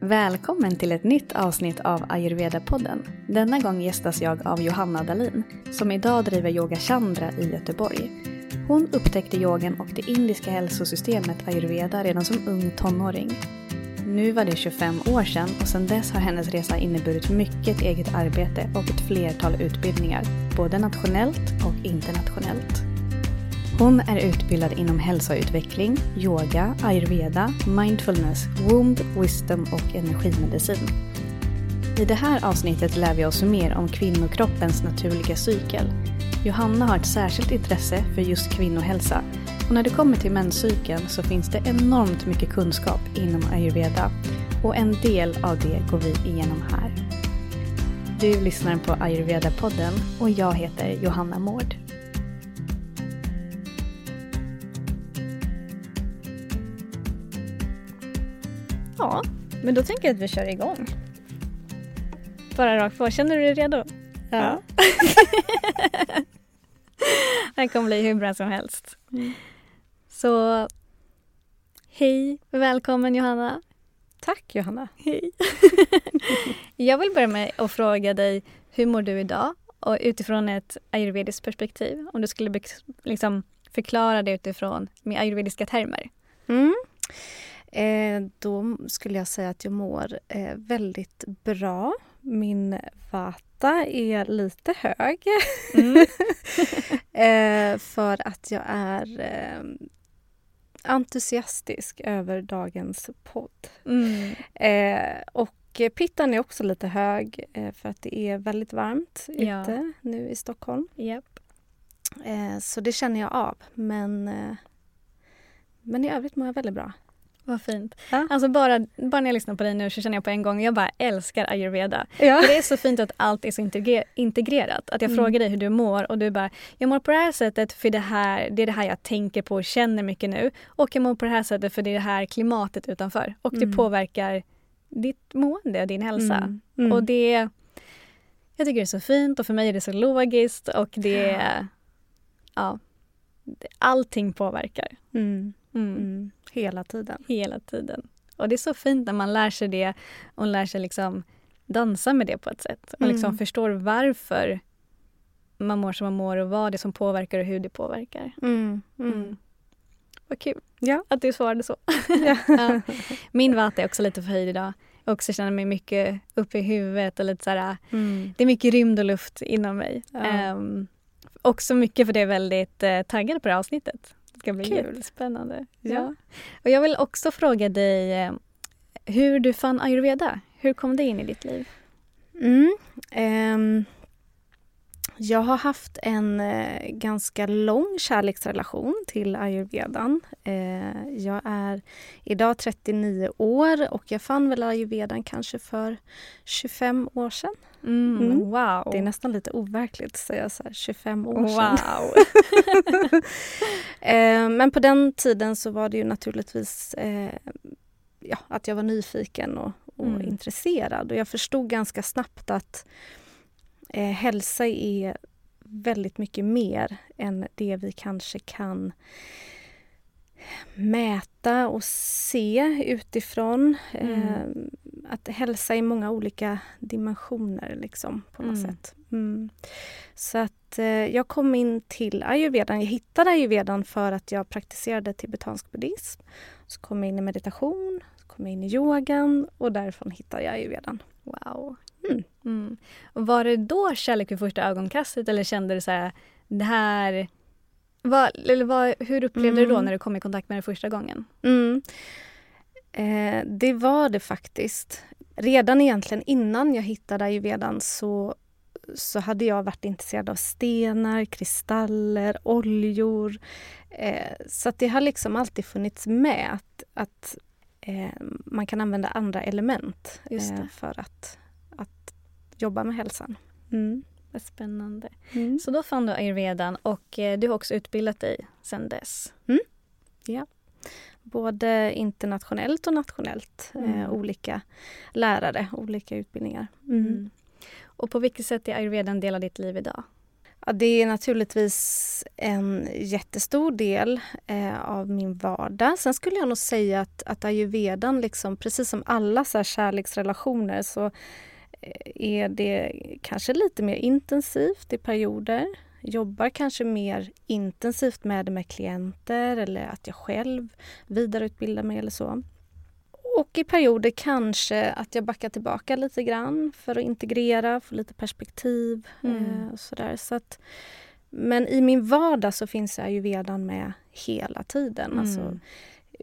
Välkommen till ett nytt avsnitt av Ayurveda-podden. Denna gång gästas jag av Johanna Dalin, som idag driver Yoga Chandra i Göteborg. Hon upptäckte yogan och det indiska hälsosystemet ayurveda redan som ung tonåring. Nu var det 25 år sedan och sedan dess har hennes resa inneburit mycket eget arbete och ett flertal utbildningar, både nationellt och internationellt. Hon är utbildad inom hälsoutveckling, yoga, ayurveda, mindfulness, womb, wisdom och energimedicin. I det här avsnittet lär vi oss mer om kvinnokroppens naturliga cykel. Johanna har ett särskilt intresse för just kvinnohälsa och när det kommer till menscykeln så finns det enormt mycket kunskap inom ayurveda och en del av det går vi igenom här. Du lyssnar på Ayurveda-podden och jag heter Johanna Mård. Ja, men då tänker jag att vi kör igång. Bara rakt på. Känner du dig redo? Ja. det kommer bli hur bra som helst. Mm. Så hej, välkommen Johanna. Tack Johanna. Hej. jag vill börja med att fråga dig, hur mår du idag? Och utifrån ett ayurvediskt perspektiv, om du skulle liksom förklara det utifrån med ayurvediska termer. Mm. Eh, då skulle jag säga att jag mår eh, väldigt bra. Min vata är lite hög. Mm. eh, för att jag är eh, entusiastisk över dagens podd. Mm. Eh, och pittan är också lite hög eh, för att det är väldigt varmt ja. ute nu i Stockholm. Yep. så det känner jag av. Men, men i övrigt mår jag väldigt bra. Vad fint. Ja. Alltså bara, bara när jag lyssnar på dig nu så känner jag på en gång, jag bara älskar ayurveda. Ja. För det är så fint att allt är så integrerat. Att jag mm. frågar dig hur du mår och du bara, jag mår på det här sättet för det här, det är det här jag tänker på och känner mycket nu. Och jag mår på det här sättet för det är det här klimatet utanför. Och det mm. påverkar ditt mående och din hälsa. Mm. mm. Och det, jag tycker det är så fint och för mig är det så logiskt och det, ja, ja allting påverkar. Hela tiden. Hela tiden. Och det är så fint när man lär sig det och lär sig liksom dansa med det på ett sätt. Och liksom mm. förstår varför man mår som man mår och vad det är som påverkar och hur det påverkar. Mm. Mm. mm. Vad kul ja. att du svarade så. Ja. ja. Min vata är också lite förhöjd idag. Jag också känner mig mycket uppe i huvudet och lite såhär, mm. det är mycket rymd och luft inom mig. Ja. Um, också mycket för det är väldigt uh, taggad på det här avsnittet ska bli Kul. jättespännande. Ja. ja. Och jag vill också fråga dig eh, hur du fann ayurveda. Hur kom det in i ditt liv? Mm, um, jag har haft en uh, ganska lång kärleksrelation till ayurvedan. Uh, jag är idag 39 år och jag fann väl ayurvedan kanske för 25 år sedan. Mm, mm. Wow. Det är nästan lite overkligt att säga så här, 25 år sedan. Wow. eh, men på den tiden så var det ju naturligtvis eh, ja, att jag var nyfiken och, och mm. intresserad. Och jag förstod ganska snabbt att eh, hälsa är väldigt mycket mer än det vi kanske kan mäta och se utifrån. Mm. Eh, att hälsa i många olika dimensioner liksom, på något mm. sätt. Mm. Så att eh, jag kom in till ayurvedan. Jag hittade ayurvedan för att jag praktiserade tibetansk buddhism. Så kom jag in i meditation, så kom jag in i yogan och därifrån hittade jag ayurvedan. Wow. Mm. Mm. Och var det då kärlek vid första ögonkastet eller kände du så här, det här Vad, eller vad, hur upplevde mm. du då när du kom i kontakt med det första gången? Mm. Eh, det var det faktiskt. Redan egentligen innan jag hittade ayurvedan så, så hade jag varit intresserad av stenar, kristaller, oljor. Eh, så det har liksom alltid funnits med att, att eh, man kan använda andra element eh, för att jobba med hälsan. Mm. Vad spännande. Mm. Så då fann du ayurvedan och eh, du har också utbildat dig sedan dess. Mm. Ja. Både internationellt och nationellt. Eh, mm. Olika lärare, olika utbildningar. Mm. Mm. Och på vilket sätt är ayurvedan del av ditt liv idag? Ja, det är naturligtvis en jättestor del eh, av min vardag. Sen skulle jag nog säga att, att ayurvedan, liksom, precis som alla så kärleksrelationer så är det kanske lite mer intensivt i perioder. Jobbar kanske mer intensivt med det med klienter eller att jag själv vidareutbildar mig eller så. Och i perioder kanske att jag backar tillbaka lite grann för att integrera, få lite perspektiv. Mm. Eh, och sådär. Så att, men i min vardag så finns ayurvedan med hela tiden. Alltså mm. Alltså,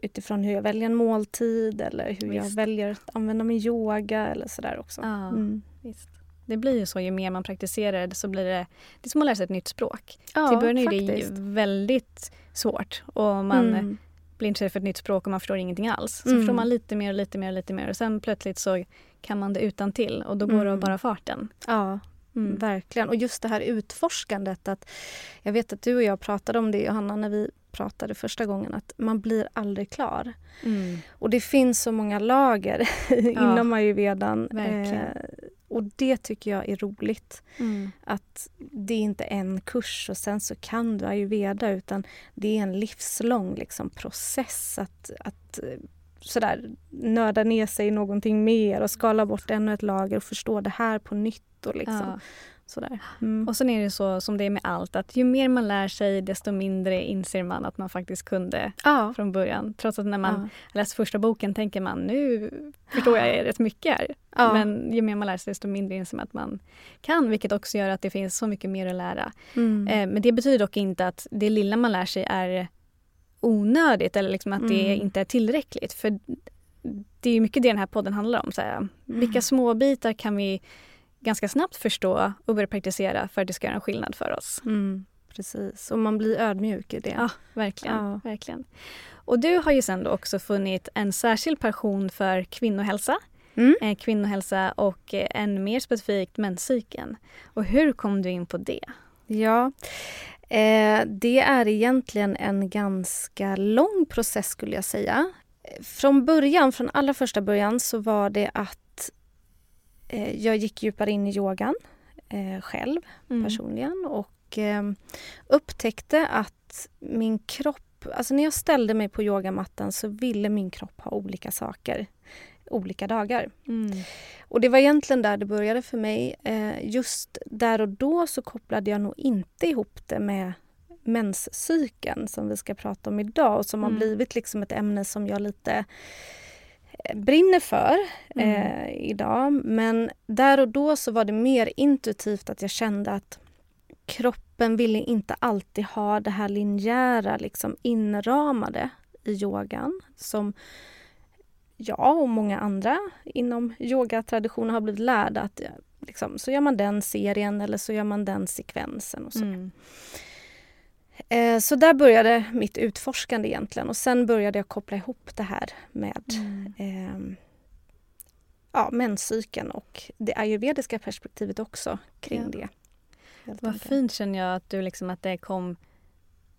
utifrån hur jag väljer en måltid eller hur visst. jag väljer att använda min yoga eller sådär också. Ja, mm. visst. Det blir ju så, ju mer man praktiserar det så blir det, det är som att lära sig ett nytt språk. Ja, Till början är det väldigt svårt och man mm. blir intresserad för ett nytt språk och man förstår ingenting alls. Så mm. förstår man lite mer och lite mer och lite mer och sen plötsligt så kan man det utan till och då går det mm. bara farten. Ja, Mm. Verkligen. Och just det här utforskandet. Att jag vet att du och jag pratade om det, Johanna, när vi pratade första gången att man blir aldrig klar. Mm. Och det finns så många lager inom ayurvedan. Eh, och det tycker jag är roligt. Mm. Att det är inte en kurs och sen så kan du ayurveda utan det är en livslång liksom, process att, att eh, sådär, nörda ner sig i någonting mer och skala bort ännu ett lager och förstå det här på nytt. Och liksom. Ja. Sådär. Mm. Och sen är det så som det är med allt att ju mer man lär sig desto mindre inser man att man faktiskt kunde ja. från början. Trots att när man ja. läser första boken tänker man nu förstår jag rätt mycket här. Ja. Men ju mer man lär sig desto mindre inser man att man kan vilket också gör att det finns så mycket mer att lära. Mm. Eh, men det betyder dock inte att det lilla man lär sig är onödigt eller liksom att mm. det inte är tillräckligt. För det är mycket det den här podden handlar om. Så här, vilka mm. små bitar kan vi ganska snabbt förstå och börja praktisera för att det ska göra en skillnad för oss. Mm, precis, och man blir ödmjuk i det. Ja, verkligen. Ja. verkligen. Och du har ju sen också funnit en särskild passion för kvinnohälsa. Mm. Eh, kvinnohälsa och eh, än mer specifikt menscykeln. Och hur kom du in på det? Ja, eh, det är egentligen en ganska lång process skulle jag säga. Från början, från allra första början så var det att eh, jag gick djupare in i yogan eh, själv mm. personligen och eh, upptäckte att min kropp, alltså när jag ställde mig på yogamattan så ville min kropp ha olika saker olika dagar. Mm. Och det var egentligen där det började för mig. Eh, just där och då så kopplade jag nog inte ihop det med menscykeln som vi ska prata om idag och som mm. har blivit liksom ett ämne som jag lite brinner för mm. eh, idag. Men där och då så var det mer intuitivt att jag kände att kroppen ville inte alltid ha det här linjära liksom inramade i yogan som jag och många andra inom yogatraditionen har blivit lärda att liksom, så gör man den serien eller så gör man den sekvensen och så. Mm. Eh, så där började mitt utforskande egentligen och sen började jag koppla ihop det här med mm. eh, ja, menscykeln och det ayurvediska perspektivet också kring ja. det. Vad fint känner jag att, du liksom, att det kom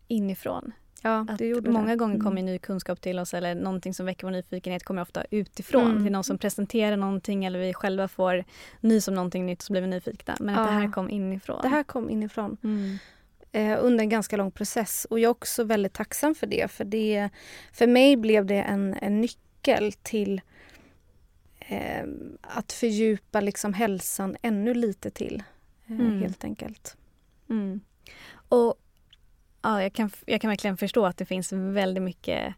inifrån. Ja, det gjorde många det. gånger kommer mm. ny kunskap till oss eller någonting som väcker vår nyfikenhet kommer ofta utifrån. Mm. Det är någon som presenterar någonting eller vi själva får nys om någonting nytt så blir vi nyfikna. Men ja. att det här kom inifrån. Det här kom inifrån. Mm eh, under en ganska lång process. Och jag är också väldigt tacksam för det. För, det, för mig blev det en, en nyckel till eh, att fördjupa liksom hälsan ännu lite till. Eh, mm. Helt enkelt. Mm. Och ja, jag, kan, jag kan verkligen förstå att det finns väldigt mycket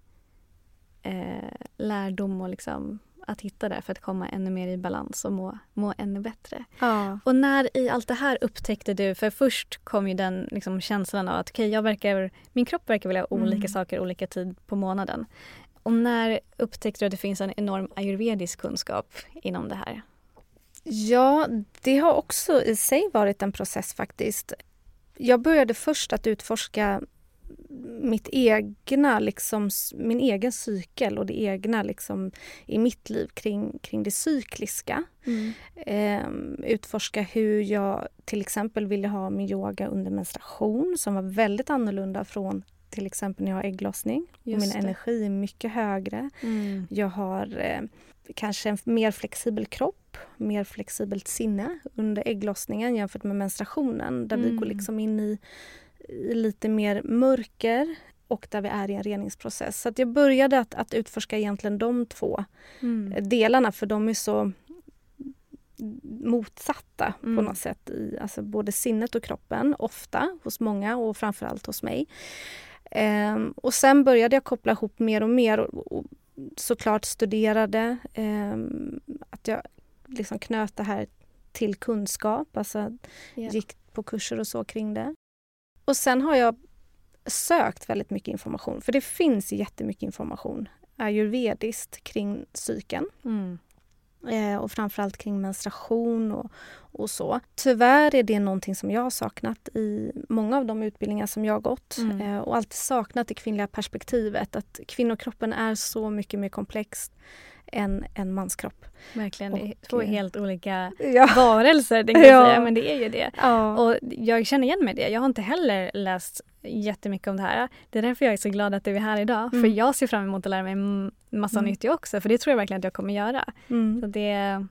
eh, lärdom och liksom att hitta där för att komma ännu mer i balans och må, må ännu bättre. Ja. Och när i allt det här upptäckte du, för först kom ju den liksom, känslan av att okay, jag verkar, min kropp verkar vilja ha olika Mm. saker olika tid på månaden. Och när upptäckte du att det finns en enorm ayurvedisk kunskap inom det här? Ja, det har också i sig varit en process faktiskt. Jag började först att utforska mitt egna, liksom, min egen cykel och det egna liksom, i mitt liv kring, kring det cykliska. Eh, utforska hur jag till exempel ville ha min yoga under menstruation som var väldigt annorlunda från till exempel när jag har ägglossning. Och Just min det. energi är mycket högre. Mm. Jag har eh, kanske en mer flexibel kropp, mer flexibelt sinne under ägglossningen jämfört med menstruationen där vi Mm. går liksom in i, i lite mer mörker och där vi är i en reningsprocess. Så jag började att, att utforska egentligen de två Mm. delarna för de är så motsatta på Mm. något sätt i alltså både sinnet och kroppen, ofta hos många och framförallt hos mig. Ehm, och sen började jag koppla ihop mer och mer och, och såklart studerade ehm, att jag liksom knöt det här till kunskap, alltså Ja. gick på kurser och så kring det. Och sen har jag sökt väldigt mycket information, för det finns jättemycket information ayurvediskt kring psyken Mm. eh, och framförallt kring menstruation och, och så. Tyvärr är det någonting som jag har saknat i många av de utbildningar som jag har gått Mm. eh, och alltid saknat det kvinnliga perspektivet att kvinnokroppen är så mycket mer komplex än en manskropp. Verkligen, Och, två helt olika Ja. varelser, det kan jag Ja. säga, men det är ju det. ja. Och jag känner igen mig i det. Jag har inte heller läst jättemycket om det här. Det är därför jag är så glad att du är här idag. För Mm. jag ser fram emot att lära mig massa Mm. nytt jag också. För det tror jag verkligen att jag kommer göra. Så Mm. det,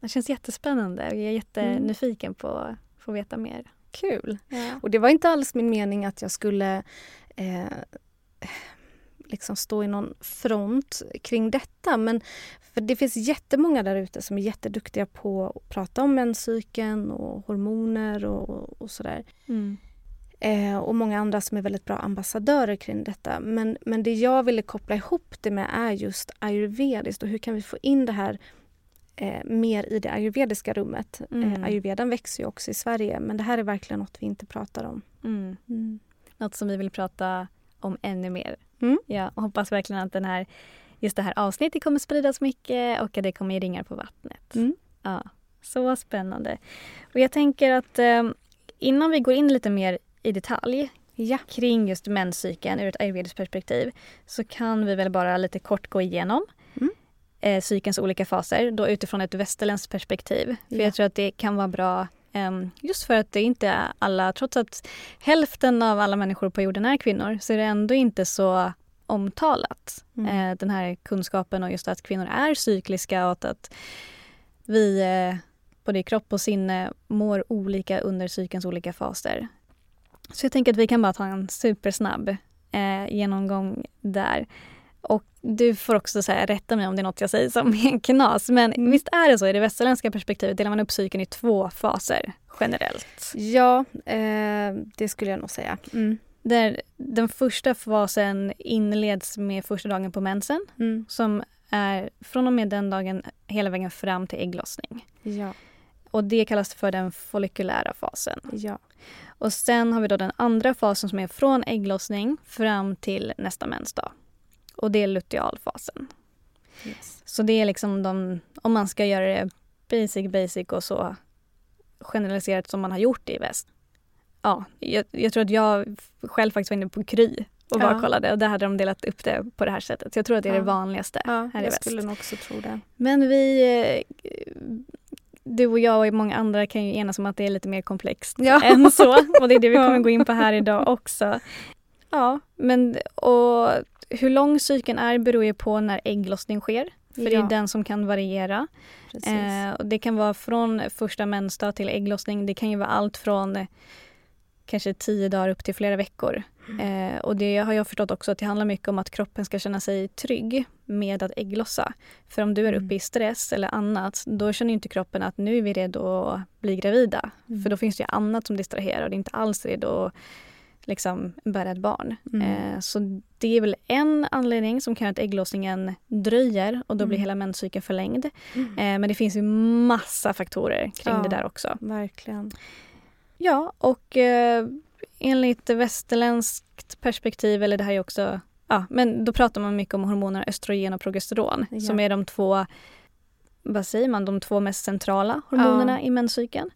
det känns jättespännande och jag är jättenyfiken på att få veta mer. Kul! Ja. Och det var inte alls min mening att jag skulle eh, liksom stå i någon front kring detta. Men för det finns jättemånga där ute som är jätteduktiga på att prata om menscykeln och hormoner och, och sådär. Mm. Eh, och många andra som är väldigt bra ambassadörer kring detta. Men, men det jag ville koppla ihop det med är just ayurvediskt och hur kan vi få in det här eh, mer i det ayurvediska rummet. Mm. Eh, ayurvedan växer ju också i Sverige men det här är verkligen något vi inte pratar om. Mm. Något som vi vill prata om ännu mer. Mm. Jag hoppas verkligen att den här, just det här avsnittet kommer spridas mycket och att det kommer ge ringar på vattnet. Mm. Ja, så spännande. Och jag tänker att eh, innan vi går in lite mer i detalj Ja. kring just menscykeln ur ett ayurvediskt perspektiv så kan vi väl bara lite kort gå igenom Mm. eh, cykelns olika faser då utifrån ett västerländskt perspektiv. För Ja. jag tror att det kan vara bra just för att det inte är alla, trots att hälften av alla människor på jorden är kvinnor så är det ändå inte så omtalat. Mm. Eh, den här kunskapen och just att kvinnor är cykliska och att, att vi eh, både i kropp och sinne mår olika under cykelns olika faser. Så jag tänker att vi kan bara ta en supersnabb eh, genomgång där. Och du får också så här, rätta mig om det är något jag säger som är knas. Men Mm. visst är det så i det västerländska perspektivet delar man upp cykeln i två faser generellt. Ja, eh, det skulle jag nog säga. Mm. Där den första fasen inleds med första dagen på mensen Mm. som är från och med den dagen hela vägen fram till ägglossning. Ja, Och det kallas för den folliculära fasen. ja. Och sen har vi då den andra fasen som är från ägglossning fram till nästa mensdag. Och det är lutealfasen. Yes. Så det är liksom de, om man ska göra det basic, basic och så generaliserat som man har gjort det i väst. Ja, jag, jag tror att jag själv faktiskt var inne på Kry och bara Ja. kollade och där hade de delat upp det på det här sättet. Så jag tror att det är Ja. det vanligaste Ja, här i jag väst. skulle nog också tro det. Men vi, eh, du och jag och många andra kan ju enas om att det är lite mer komplext Ja. än så. Och det är det vi kommer gå in på här idag också. Ja, men och hur lång cykeln är beror ju på när ägglossning sker. För det Ja. är den som kan variera. Eh, och det kan vara från första mensdag till ägglossning. Det kan ju vara allt från eh, kanske tio dagar upp till flera veckor. Eh, och det har jag förstått också att det handlar mycket om att kroppen ska känna sig trygg med att ägglossa. För om du är Mm. uppe i stress eller annat, då känner inte kroppen att nu är vi redo att bli gravida. Mm. För då finns det ju annat som distraherar och det är inte alls redo att liksom bära ett barn. Mm. Eh, så det är väl en anledning som kan göra att ägglossningen dröjer och då blir Mm. hela menscykeln förlängd. Mm. Eh, men det finns ju massa faktorer kring Ja. det där också. Verkligen. Ja, och eh, enligt västerländskt perspektiv, eller det här är också Ja, men då pratar man mycket om hormonerna östrogen och progesteron Ja. som är de två vad säger man, de två mest centrala hormonerna i menscykeln.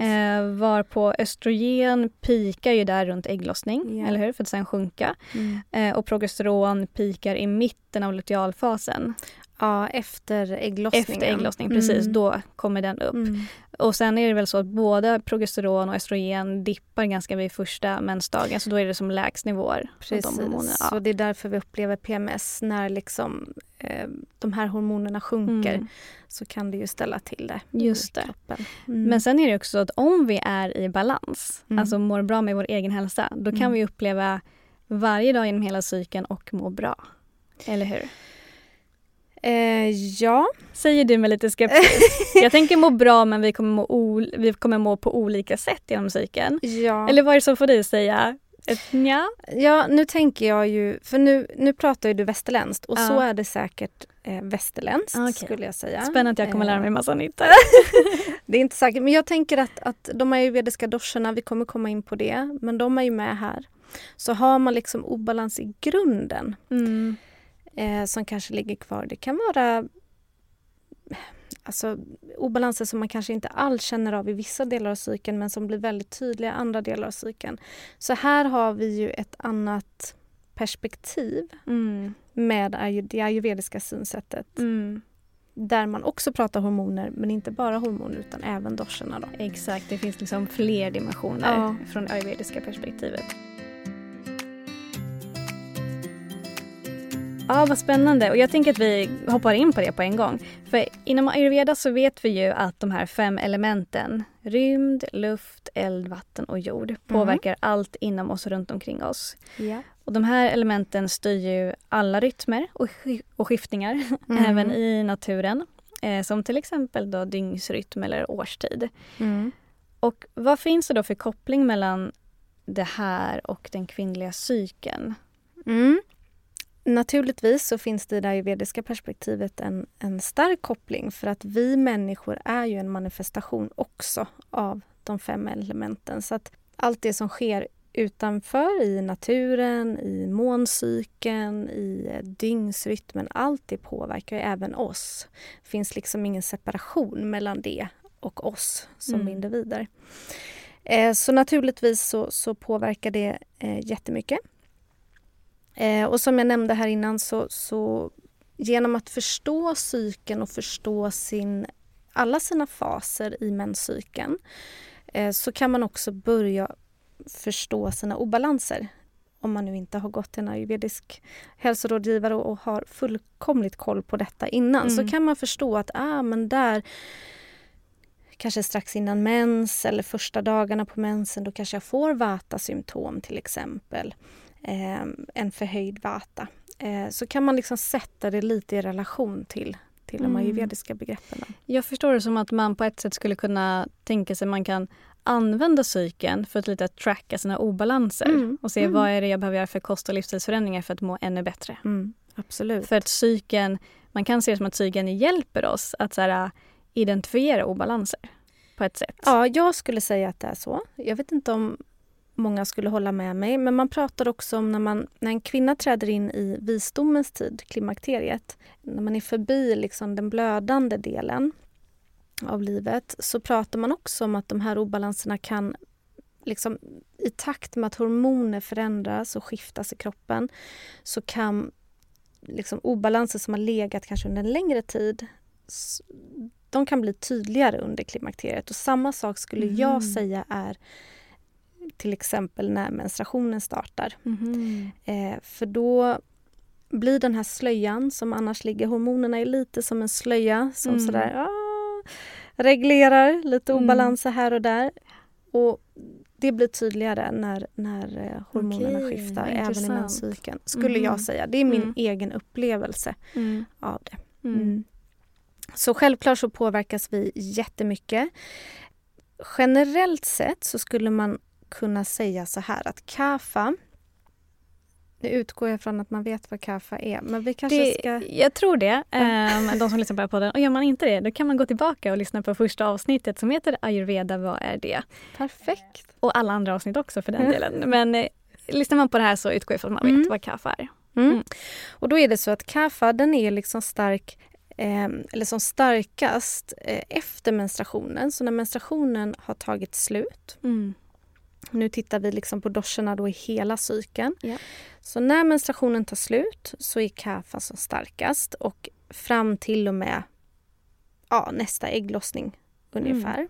Eh, varpå östrogen pikar ju där runt ägglossning, Ja. eller hur? För att sen sjunka. Mm. Eh, och progesteron pikar i mitten av lutealfasen. Ja, efter ägglossningen. Efter ägglossning, precis. Mm. Då kommer den upp. Mm. Och sen är det väl så att både progesteron och östrogen dippar ganska vid första mensdagen. Så då är det som lägst nivåer. Precis. Hormonerna. Så Ja. det är därför vi upplever PMS. När liksom, eh, de här hormonerna sjunker Mm. så kan det ju ställa till det Just det. kroppen. Mm. Men sen är det också så att om vi är i balans, Mm. alltså mår bra med vår egen hälsa, då kan Mm. vi uppleva varje dag genom hela cykeln och må bra. Eller hur? Eh, ja, Säger du med lite skepsis. Jag tänker må bra men vi kommer må, vi kommer må på olika sätt genom cykeln. ja. Eller vad är det som får dig att säga ett nja? ja, nu tänker jag ju, för nu, nu pratar ju du västerländskt och Ja. så är det säkert eh, västerländskt Okej. skulle jag säga. Spännande att jag kommer lära mig massa nytt. Det är inte säkert, men jag tänker att, att de ayurvediska doscherna, vi kommer komma in på det, men de är ju med här. Så har man liksom obalans i grunden Mm. Eh, som kanske ligger kvar, det kan vara alltså, obalanser som man kanske inte alls känner av i vissa delar av cykeln men som blir väldigt tydliga i andra delar av cykeln. Så här har vi ju ett annat perspektiv Mm. med det ayurvediska synsättet Mm. där man också pratar hormoner men inte bara hormoner utan även doscherna. Då. Exakt, det finns liksom fler dimensioner Ja. från det ayurvediska perspektivet. Ja, vad spännande. Och jag tänker att vi hoppar in på det på en gång. För inom ayurveda så vet vi ju att de här fem elementen, rymd, luft, eld, vatten och jord, påverkar allt inom oss och runt omkring oss. Ja. Och de här elementen styr ju alla rytmer och, sk- och skiftningar, Mm. även i naturen. Eh, som till exempel då dygnsrytm eller årstid. Mm. Och vad finns det då för koppling mellan det här och den kvinnliga cykeln? Mm. Naturligtvis så finns det i det ayurvediska perspektivet en, en stark koppling för att vi människor är ju en manifestation också av de fem elementen. Så att allt det som sker utanför i naturen, i måncykeln, i dygnsrytmen, allt det påverkar ju även oss. Det finns liksom ingen separation mellan det och oss som Mm. individer. Eh, så naturligtvis så, så påverkar det eh, jättemycket. Eh, och som jag nämnde här innan så, så genom att förstå cykeln och förstå sin, alla sina faser i menscykeln eh, så kan man också börja förstå sina obalanser. Om man nu inte har gått till en ayurvedisk hälsorådgivare och, och har fullkomligt koll på detta innan så Mm. kan man förstå att ah, men där kanske strax innan mens eller första dagarna på mensen då kanske jag får vata-symptom till exempel. Eh, en förhöjd vata. Eh, så kan man liksom sätta det lite i relation till, till de Mm. ayurvediska begreppen. Jag förstår det som att man på ett sätt skulle kunna tänka sig att man kan använda cykeln för att lite tracka sina obalanser Mm. och se Mm. vad är det jag behöver göra för kost och livsstilsförändringar för att må ännu bättre. Mm, absolut. För att cykeln, man kan se det som att cykeln hjälper oss att så här, identifiera obalanser på ett sätt. Ja, jag skulle säga att det är så. Jag vet inte om många skulle hålla med mig, men man pratar också om när, man, när en kvinna träder in i visdomens tid, klimakteriet, när man är förbi liksom den blödande delen av livet, så pratar man också om att de här obalanserna kan liksom, i takt med att hormoner förändras och skiftas i kroppen så kan liksom, obalanser som har legat kanske under en längre tid de kan bli tydligare under klimakteriet. Och samma sak skulle jag säga är till exempel när menstruationen startar. Eh, för då blir den här slöjan som annars ligger, hormonerna är lite som en slöja som Mm. sådär ah, reglerar lite Mm. obalanser här och där. Och det blir tydligare när, när eh, hormonerna Okej, skiftar, även i menscykeln. Skulle Mhm. jag säga. Det är min Mm. egen upplevelse Mm. av det. Mm. Mm. Så självklart så påverkas vi jättemycket. Generellt sett så skulle man kunna säga så här att kaffa nu utgår jag från att man vet vad kaffa är, men vi kanske det, ska... Jag tror det, um, de som lyssnar på den podden. Och gör man inte det, då kan man gå tillbaka och lyssna på första avsnittet som heter ayurveda, vad är det? Perfekt. Och alla andra avsnitt också för den delen. Men eh, lyssnar man på det här så utgår jag från att man vet mm. vad kaffa är. Mm. Mm. Och då är det så att kaffa den är liksom stark eh, eller som starkast eh, efter menstruationen. Så när menstruationen har tagit slut mm. Nu tittar vi liksom på doscherna då i hela cykeln. Ja. Så när menstruationen tar slut så är kafa som starkast och fram till och med ja, nästa ägglossning ungefär. Mm.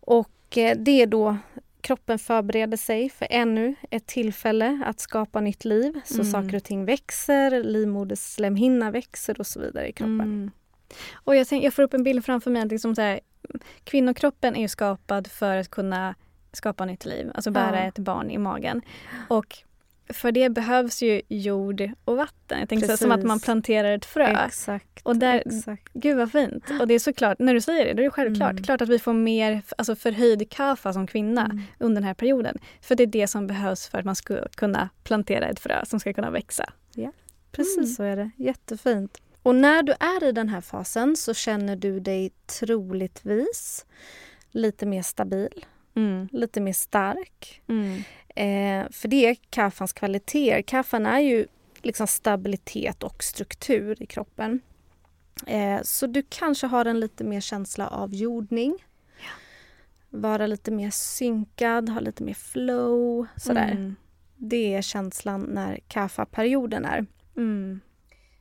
Och eh, det är då kroppen förbereder sig för ännu ett tillfälle att skapa nytt liv. Så mm. saker och ting växer, livmoderslemhinna växer och så vidare i kroppen. Mm. Och jag, tänk, jag får upp en bild framför mig. Liksom så här, kvinnokroppen är skapad för att kunna skapa nytt liv, alltså bära ja. ett barn i magen. Och för det behövs ju jord och vatten. Jag tänker så, som att man planterar ett frö. Exakt, och där, exakt. Gud vad fint. Och det är såklart, när du säger det, då är det självklart. Mm. Klart att vi får mer alltså förhöjd kafa som kvinna mm. under den här perioden. För det är det som behövs för att man ska kunna plantera ett frö som ska kunna växa. Ja, precis mm. så är det. Jättefint. Och när du är i den här fasen så känner du dig troligtvis lite mer stabil. Mm. Lite mer stark. Mm. Eh, för det är kaffans kvaliteter. Kaffan är ju liksom stabilitet och struktur i kroppen. Eh, så du kanske har en lite mer känsla av jordning. Ja. Vara lite mer synkad, ha lite mer flow. Sådär. Mm. Det är känslan när kaffaperioden är. Mm.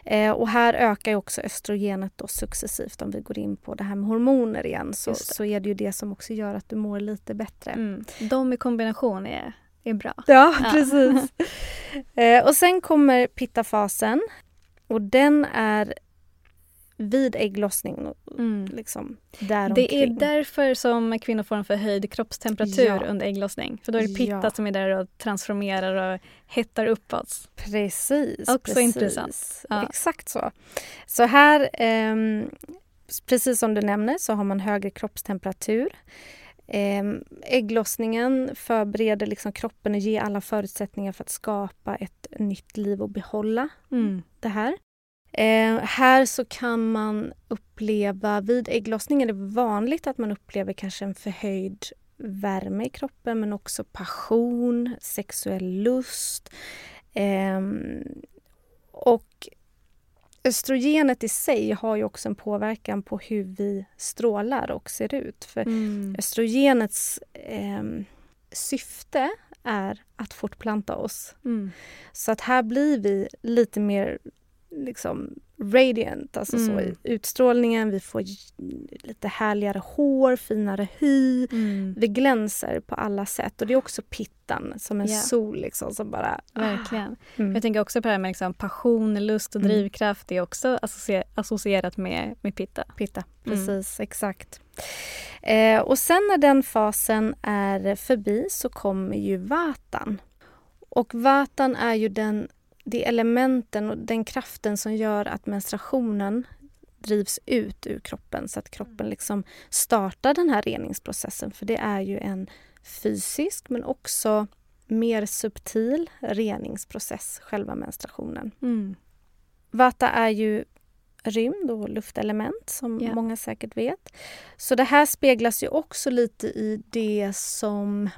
Eh, och här ökar också östrogenet då successivt om vi går in på det här med hormoner igen så, så är det ju det som också gör att du mår lite bättre. Mm. De i kombination är, är bra. Ja, ja. precis. eh, och sen kommer pittafasen och den är vid ägglossning. Mm. Liksom, det är därför som kvinnor får en förhöjd kroppstemperatur ja. under ägglossning. För då är det pitta ja. som är där och transformerar och hettar upp oss. Precis. Också precis. intressant. Ja. Exakt så. Så här, eh, precis som du nämner, så har man högre kroppstemperatur. Eh, ägglossningen förbereder liksom kroppen och ger alla förutsättningar för att skapa ett nytt liv och behålla mm. det här. Eh, här så kan man uppleva, vid ägglossning är det vanligt att man upplever kanske en förhöjd värme i kroppen men också passion, sexuell lust. Eh, och östrogenet i sig har ju också en påverkan på hur vi strålar och ser ut. För mm. östrogenets eh, syfte är att fortplanta oss. Mm. Så att här blir vi lite mer liksom radiant, alltså mm. så i utstrålningen. Vi får lite härligare hår, finare hy. Mm. Vi glänser på alla sätt och det är också pittan som en yeah. sol liksom som bara... Verkligen. Mm. Jag tänker också på det här med liksom passion, lust och mm. drivkraft. Det är också associer associerat med, med pitta. Pitta, mm. precis. Exakt. Eh, och sen när den fasen är förbi så kommer ju vatan. Och vatan är ju den det är elementen och den kraften som gör att menstruationen drivs ut ur kroppen så att kroppen liksom startar den här reningsprocessen. För det är ju en fysisk men också mer subtil reningsprocess, själva menstruationen. Mm. Vata är ju rymd och luftelement som yeah. många säkert vet. Så det här speglas ju också lite i det som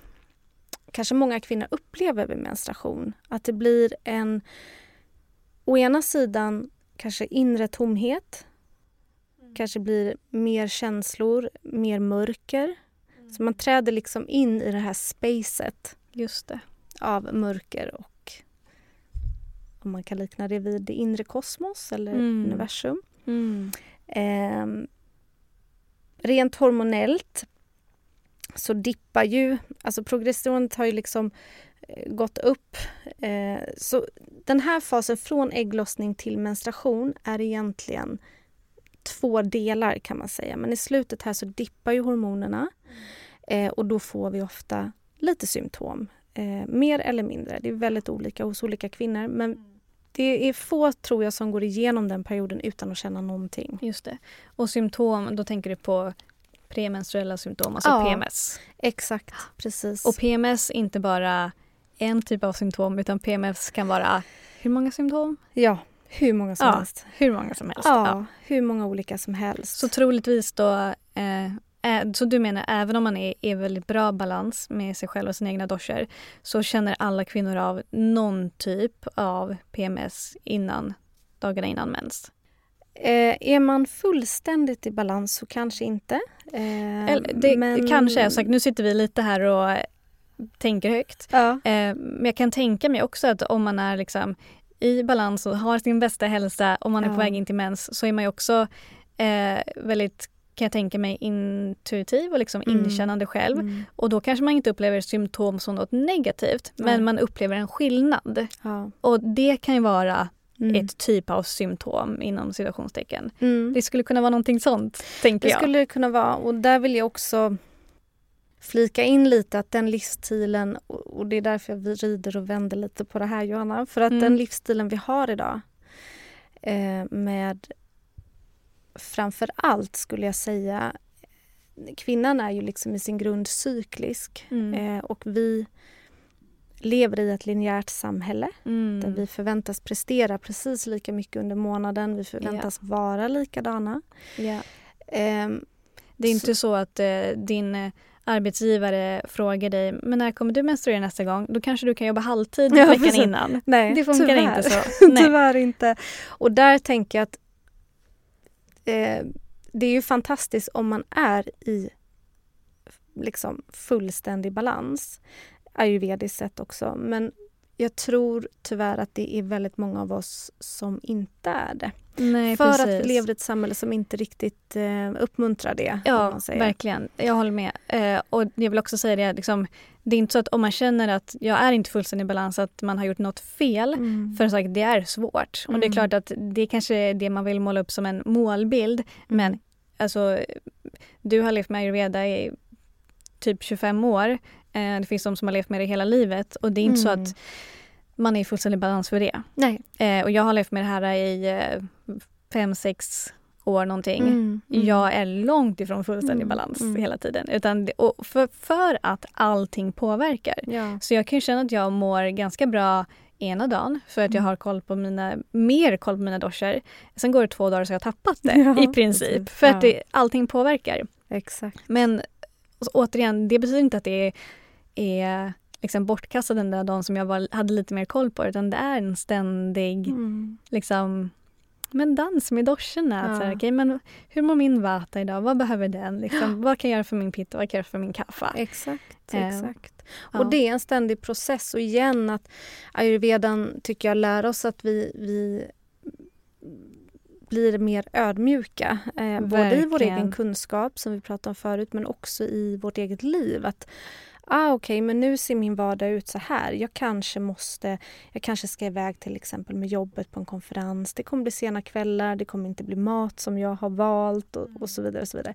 kanske många kvinnor upplever vid menstruation. Att det blir en, å ena sidan kanske inre tomhet. Mm. Kanske blir mer känslor, mer mörker. Mm. Så man träder liksom in i det här spacet Just det. av mörker och om man kan likna det vid det inre kosmos eller mm. universum. Eh, rent hormonellt så dippar ju, alltså progesteronet har ju liksom eh, gått upp. Eh, så den här fasen från ägglossning till menstruation är egentligen två delar kan man säga. Men i slutet här så dippar ju hormonerna eh, och då får vi ofta lite symptom. Eh, mer eller mindre. Det är väldigt olika hos olika kvinnor. Men det är få, tror jag, som går igenom den perioden utan att känna någonting. Just det. Och symptom, då tänker du på premenstruella symptom, alltså Ja. PMS. Exakt, precis. Och PMS är inte bara en typ av symptom utan PMS kan vara hur många symptom? ja, hur många som Ja, helst. Hur många som helst. Ja, hur många olika som helst. Så troligtvis då, eh, eh, så du menar även om man är i väldigt bra balans med sig själv och sina egna doscher så känner alla kvinnor av någon typ av PMS innan dagarna innan mens? Eh, är man fullständigt i balans så kanske inte. Eh, Eller, det men- kanske är så. Nu sitter vi lite här och tänker högt. Ja. Eh, men jag kan tänka mig också att om man är liksom i balans och har sin bästa hälsa och man är på Ja. väg in till mens så är man ju också eh, väldigt, kan jag tänka mig, intuitiv och liksom Mm. inkännande själv. Mm. Och då kanske man inte upplever symptom som något negativt Nej. men man upplever en skillnad. Ja. Och det kan ju vara Mm. ett typ av symptom inom situationstecken. Mm. Det skulle kunna vara någonting sånt, tänker Det jag. skulle det kunna vara och där vill jag också flika in lite att den livsstilen och och det är därför jag rider och vänder lite på det här Johanna. För att Mm. den livsstilen vi har idag eh, med framför allt skulle jag säga kvinnan är ju liksom i sin grund cyklisk Mm. eh, och vi lever i ett linjärt samhälle Mm. där vi förväntas prestera precis lika mycket under månaden. Vi förväntas vara likadana. Ja. Ehm, Det är inte så att eh, din eh, arbetsgivare frågar dig men när kommer du menstruera nästa gång? Då kanske du kan jobba halvtid Ja, veckan precis. innan. Nej, Det funkar tyvärr. inte så. Nej. tyvärr inte. Och där tänker jag att eh, det är ju fantastiskt om man är i liksom fullständig balans. Ayurvediskt sett också. Men jag tror tyvärr att det är väldigt många av oss som inte är det. Nej, För precis. att vi lever i ett samhälle som inte riktigt eh, uppmuntrar det. Ja, verkligen. Jag håller med. Eh, och jag vill också säga det, liksom, det är inte så att om man känner att jag är inte fullständig i balans, att man har gjort något fel. Mm. För sagt, det är svårt. Och det är Mm. klart att det kanske är det man vill måla upp som en målbild. Men alltså, du har levt med ayurveda i typ 25 år. Eh, det finns de som har levt med det hela livet. Och det är inte så Mm. att man är i fullständig balans för det. Nej. Eh, och jag har levt med det här i eh, fem, sex år någonting. Mm. Mm. Jag är långt ifrån fullständig Mm, balans mm. hela tiden. Utan och för, för att allting påverkar. Ja. Så jag kan ju känna att jag mår ganska bra ena dagen för att jag Mm. har koll på mina, mer koll på mina doscher. Sen går det två dagar så jag har tappat det Ja, i princip. precis. För att det, allting påverkar. Exakt. Men så, återigen, det betyder inte att det är, är liksom bortkastad den där dagen som jag var, hade lite mer koll på. Utan det är en ständig Mm. liksom, men dans med doscherna. Att Ja. Så här, okej, men hur mår min vata idag? Vad behöver den? Liksom, vad kan jag göra för min pitta? Vad kan jag göra för min kaffe? Exakt, Eh, exakt. ja. Och det är en ständig process. Och igen att ayurvedan tycker jag lär oss att vi, vi blir mer ödmjuka. Eh, både i vår egen kunskap som vi pratade om förut men också i vårt eget liv. Att ah, okej, men nu ser min vardag ut så här. Jag kanske måste, jag kanske ska iväg till exempel med jobbet på en konferens. Det kommer bli sena kvällar, det kommer inte bli mat som jag har valt och, och så vidare. Och så vidare.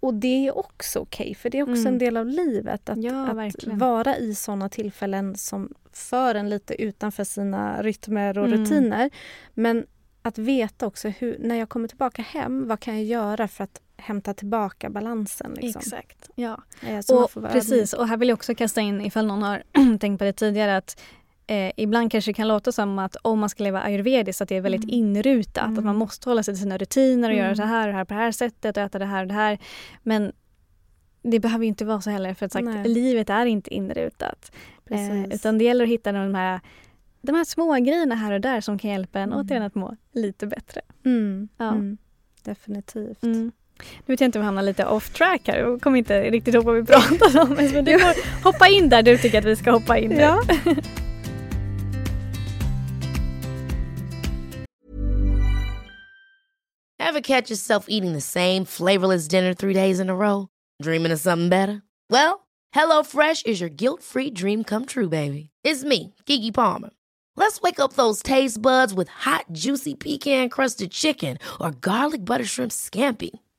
Och det är också okej, för det är också Mm. en del av livet. Att, Ja, att vara i såna tillfällen som för en lite utanför sina rytmer och Mm. rutiner. Men att veta också hur, när jag kommer tillbaka hem, vad kan jag göra för att hämta tillbaka balansen? Liksom. Exakt. Ja. Eh, så Och precis, och här vill jag också kasta in ifall någon har tänkt på det tidigare att eh, ibland kanske det kan låta som att om man ska leva ayurvediskt att det är väldigt Mm. inrutat. Mm. Att man måste hålla sig till sina rutiner och göra Mm. så här och det här på det här sättet och äta det här och det här. Men det behöver inte vara så heller för att sagt, Nej. livet är inte inrutat. Eh, utan det gäller att hitta de här, de här små grejerna här och där som kan hjälpa en Mm. återigen att må lite bättre. mm, Ja. mm, definitivt. Nu vet jag inte om vi hamnar lite off track här. Jag kommer inte riktigt ihåg vad vi pratade om. Men du får hoppa in där du tycker att vi ska hoppa in. nu. Ja. Ever catch yourself eating the same flavorless dinner three days in a row? Dreaming of something better? Well, HelloFresh is your guilt-free dream come true, baby. It's me, Gigi Palmer. Let's wake up those taste buds with hot, juicy pecan-crusted chicken or garlic butter shrimp scampi.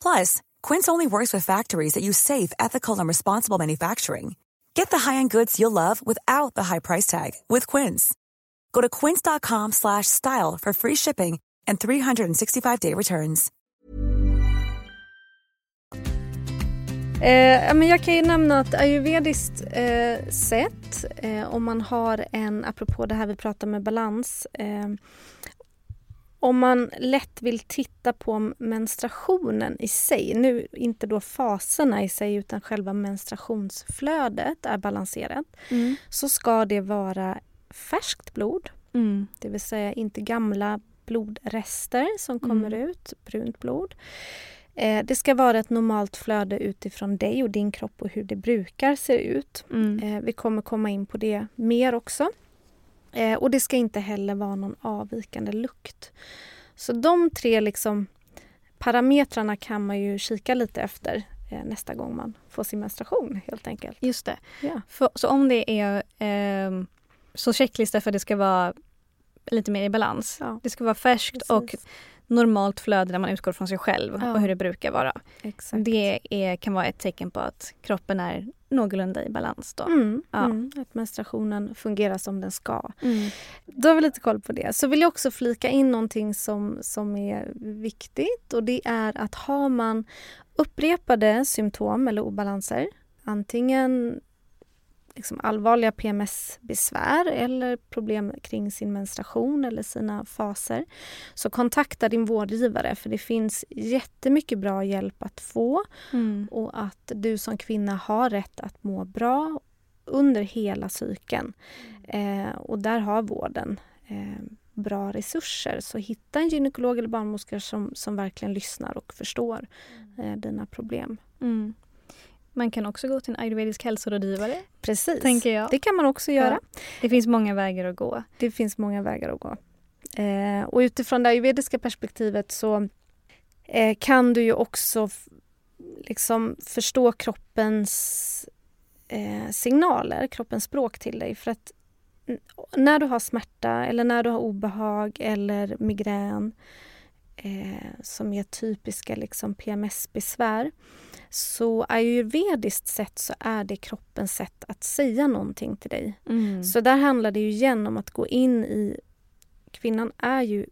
Plus, Quince only works with factories that use safe, ethical, and responsible manufacturing. Get the high-end goods you'll love without the high price tag with Quince. Go to quince.com slash style for free shipping and 365-day returns. Eh, men jag kan ju nämna att ayurvediskt eh, sätt, eh, om man har en, apropå det här vi pratar med balans, eh, om man lätt vill titta på menstruationen i sig, nu inte då faserna i sig utan själva menstruationsflödet är balanserat, mm. så ska det vara färskt blod, mm. det vill säga inte gamla blodrester som kommer mm. ut, brunt blod. Eh, det ska vara ett normalt flöde utifrån dig och din kropp och hur det brukar se ut. Mm. Eh, vi kommer komma in på det mer också. Eh, och det ska inte heller vara någon avvikande lukt. Så de tre liksom parametrarna kan man ju kika lite efter eh, nästa gång man får sin menstruation helt enkelt. Just det. Ja. För, så om det är eh, så checklista för att det ska vara lite mer i balans. Ja. Det ska vara färskt Precis. och normalt flöde där man utgår från sig själv ja. och hur det brukar vara. Exakt. Det är, kan vara ett tecken på att kroppen är någorlunda i balans. Då. Mm, ja. mm, att menstruationen fungerar som den ska. Mm. Då har vi lite koll på det. Så vill jag också flika in någonting som, som är viktigt och det är att har man upprepade symptom eller obalanser antingen liksom allvarliga PMS-besvär eller problem kring sin menstruation eller sina faser så kontakta din vårdgivare för det finns jättemycket bra hjälp att få mm. och att du som kvinna har rätt att må bra under hela cykeln. Eh, och där har vården eh, bra resurser. Så hitta en gynekolog eller barnmorska som, som verkligen lyssnar och förstår eh, dina problem. Mm. Man kan också gå till en ayurvedisk hälsorådgivare. Precis, tänker jag. det kan man också göra. Ja. Det finns många vägar att gå. Det finns många vägar att gå. Eh, och utifrån det ayurvediska perspektivet så eh, kan du ju också liksom förstå kroppens eh, signaler, kroppens språk till dig. För att när du har smärta eller när du har obehag eller migrän eh, som är typiska liksom PMS-besvär så ayurvediskt sett så är det kroppens sätt att säga någonting till dig. Mm. Så där handlar det ju igen om att gå in i... Kvinnan är ju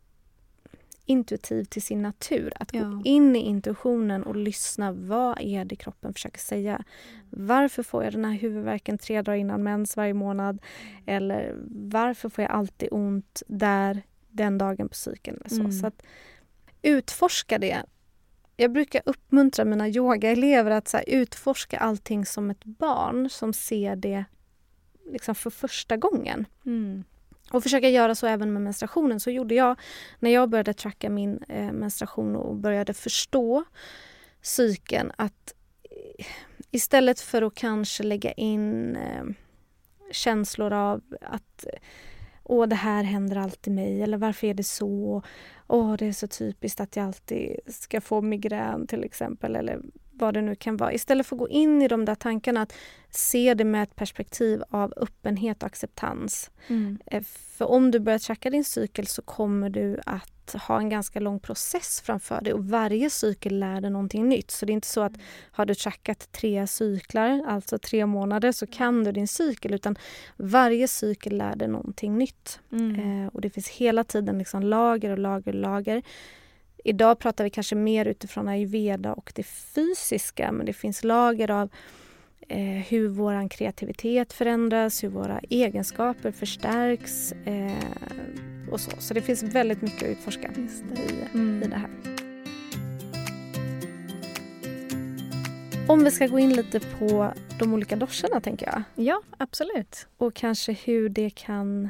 intuitiv till sin natur. Att ja. gå in i intuitionen och lyssna. Vad är det kroppen försöker säga? Varför får jag den här huvudvärken tre dagar innan mens varje månad? Eller varför får jag alltid ont där den dagen på cykeln? så. Mm. så att utforska det jag brukar uppmuntra mina yogaelever att så utforska allting som ett barn som ser det liksom för första gången. Mm. Och försöka göra så även med menstruationen. Så gjorde jag när jag började tracka min eh, menstruation och började förstå cykeln att istället för att kanske lägga in eh, känslor av att åh, det här händer alltid mig eller varför är det så? Åh, det är så typiskt att jag alltid ska få migrän till exempel eller vad det nu kan vara. Istället för att gå in i de där tankarna, att se det med ett perspektiv av öppenhet och acceptans. Mm. Eh, för om du börjar tracka din cykel så kommer du att ha en ganska lång process framför dig och varje cykel lär dig någonting nytt. Så det är inte så att har du trackat tre cyklar, alltså tre månader, så kan du din cykel utan varje cykel lär dig någonting nytt. Mm. Eh, och det finns hela tiden liksom lager och lager och lager. Idag pratar vi kanske mer utifrån ayurveda och det fysiska men det finns lager av eh, hur vår kreativitet förändras, hur våra egenskaper förstärks eh, och så. Så det finns väldigt mycket att utforska i, mm. i det här. Om vi ska gå in lite på de olika doscherna tänker jag. Ja, absolut. Och kanske hur det kan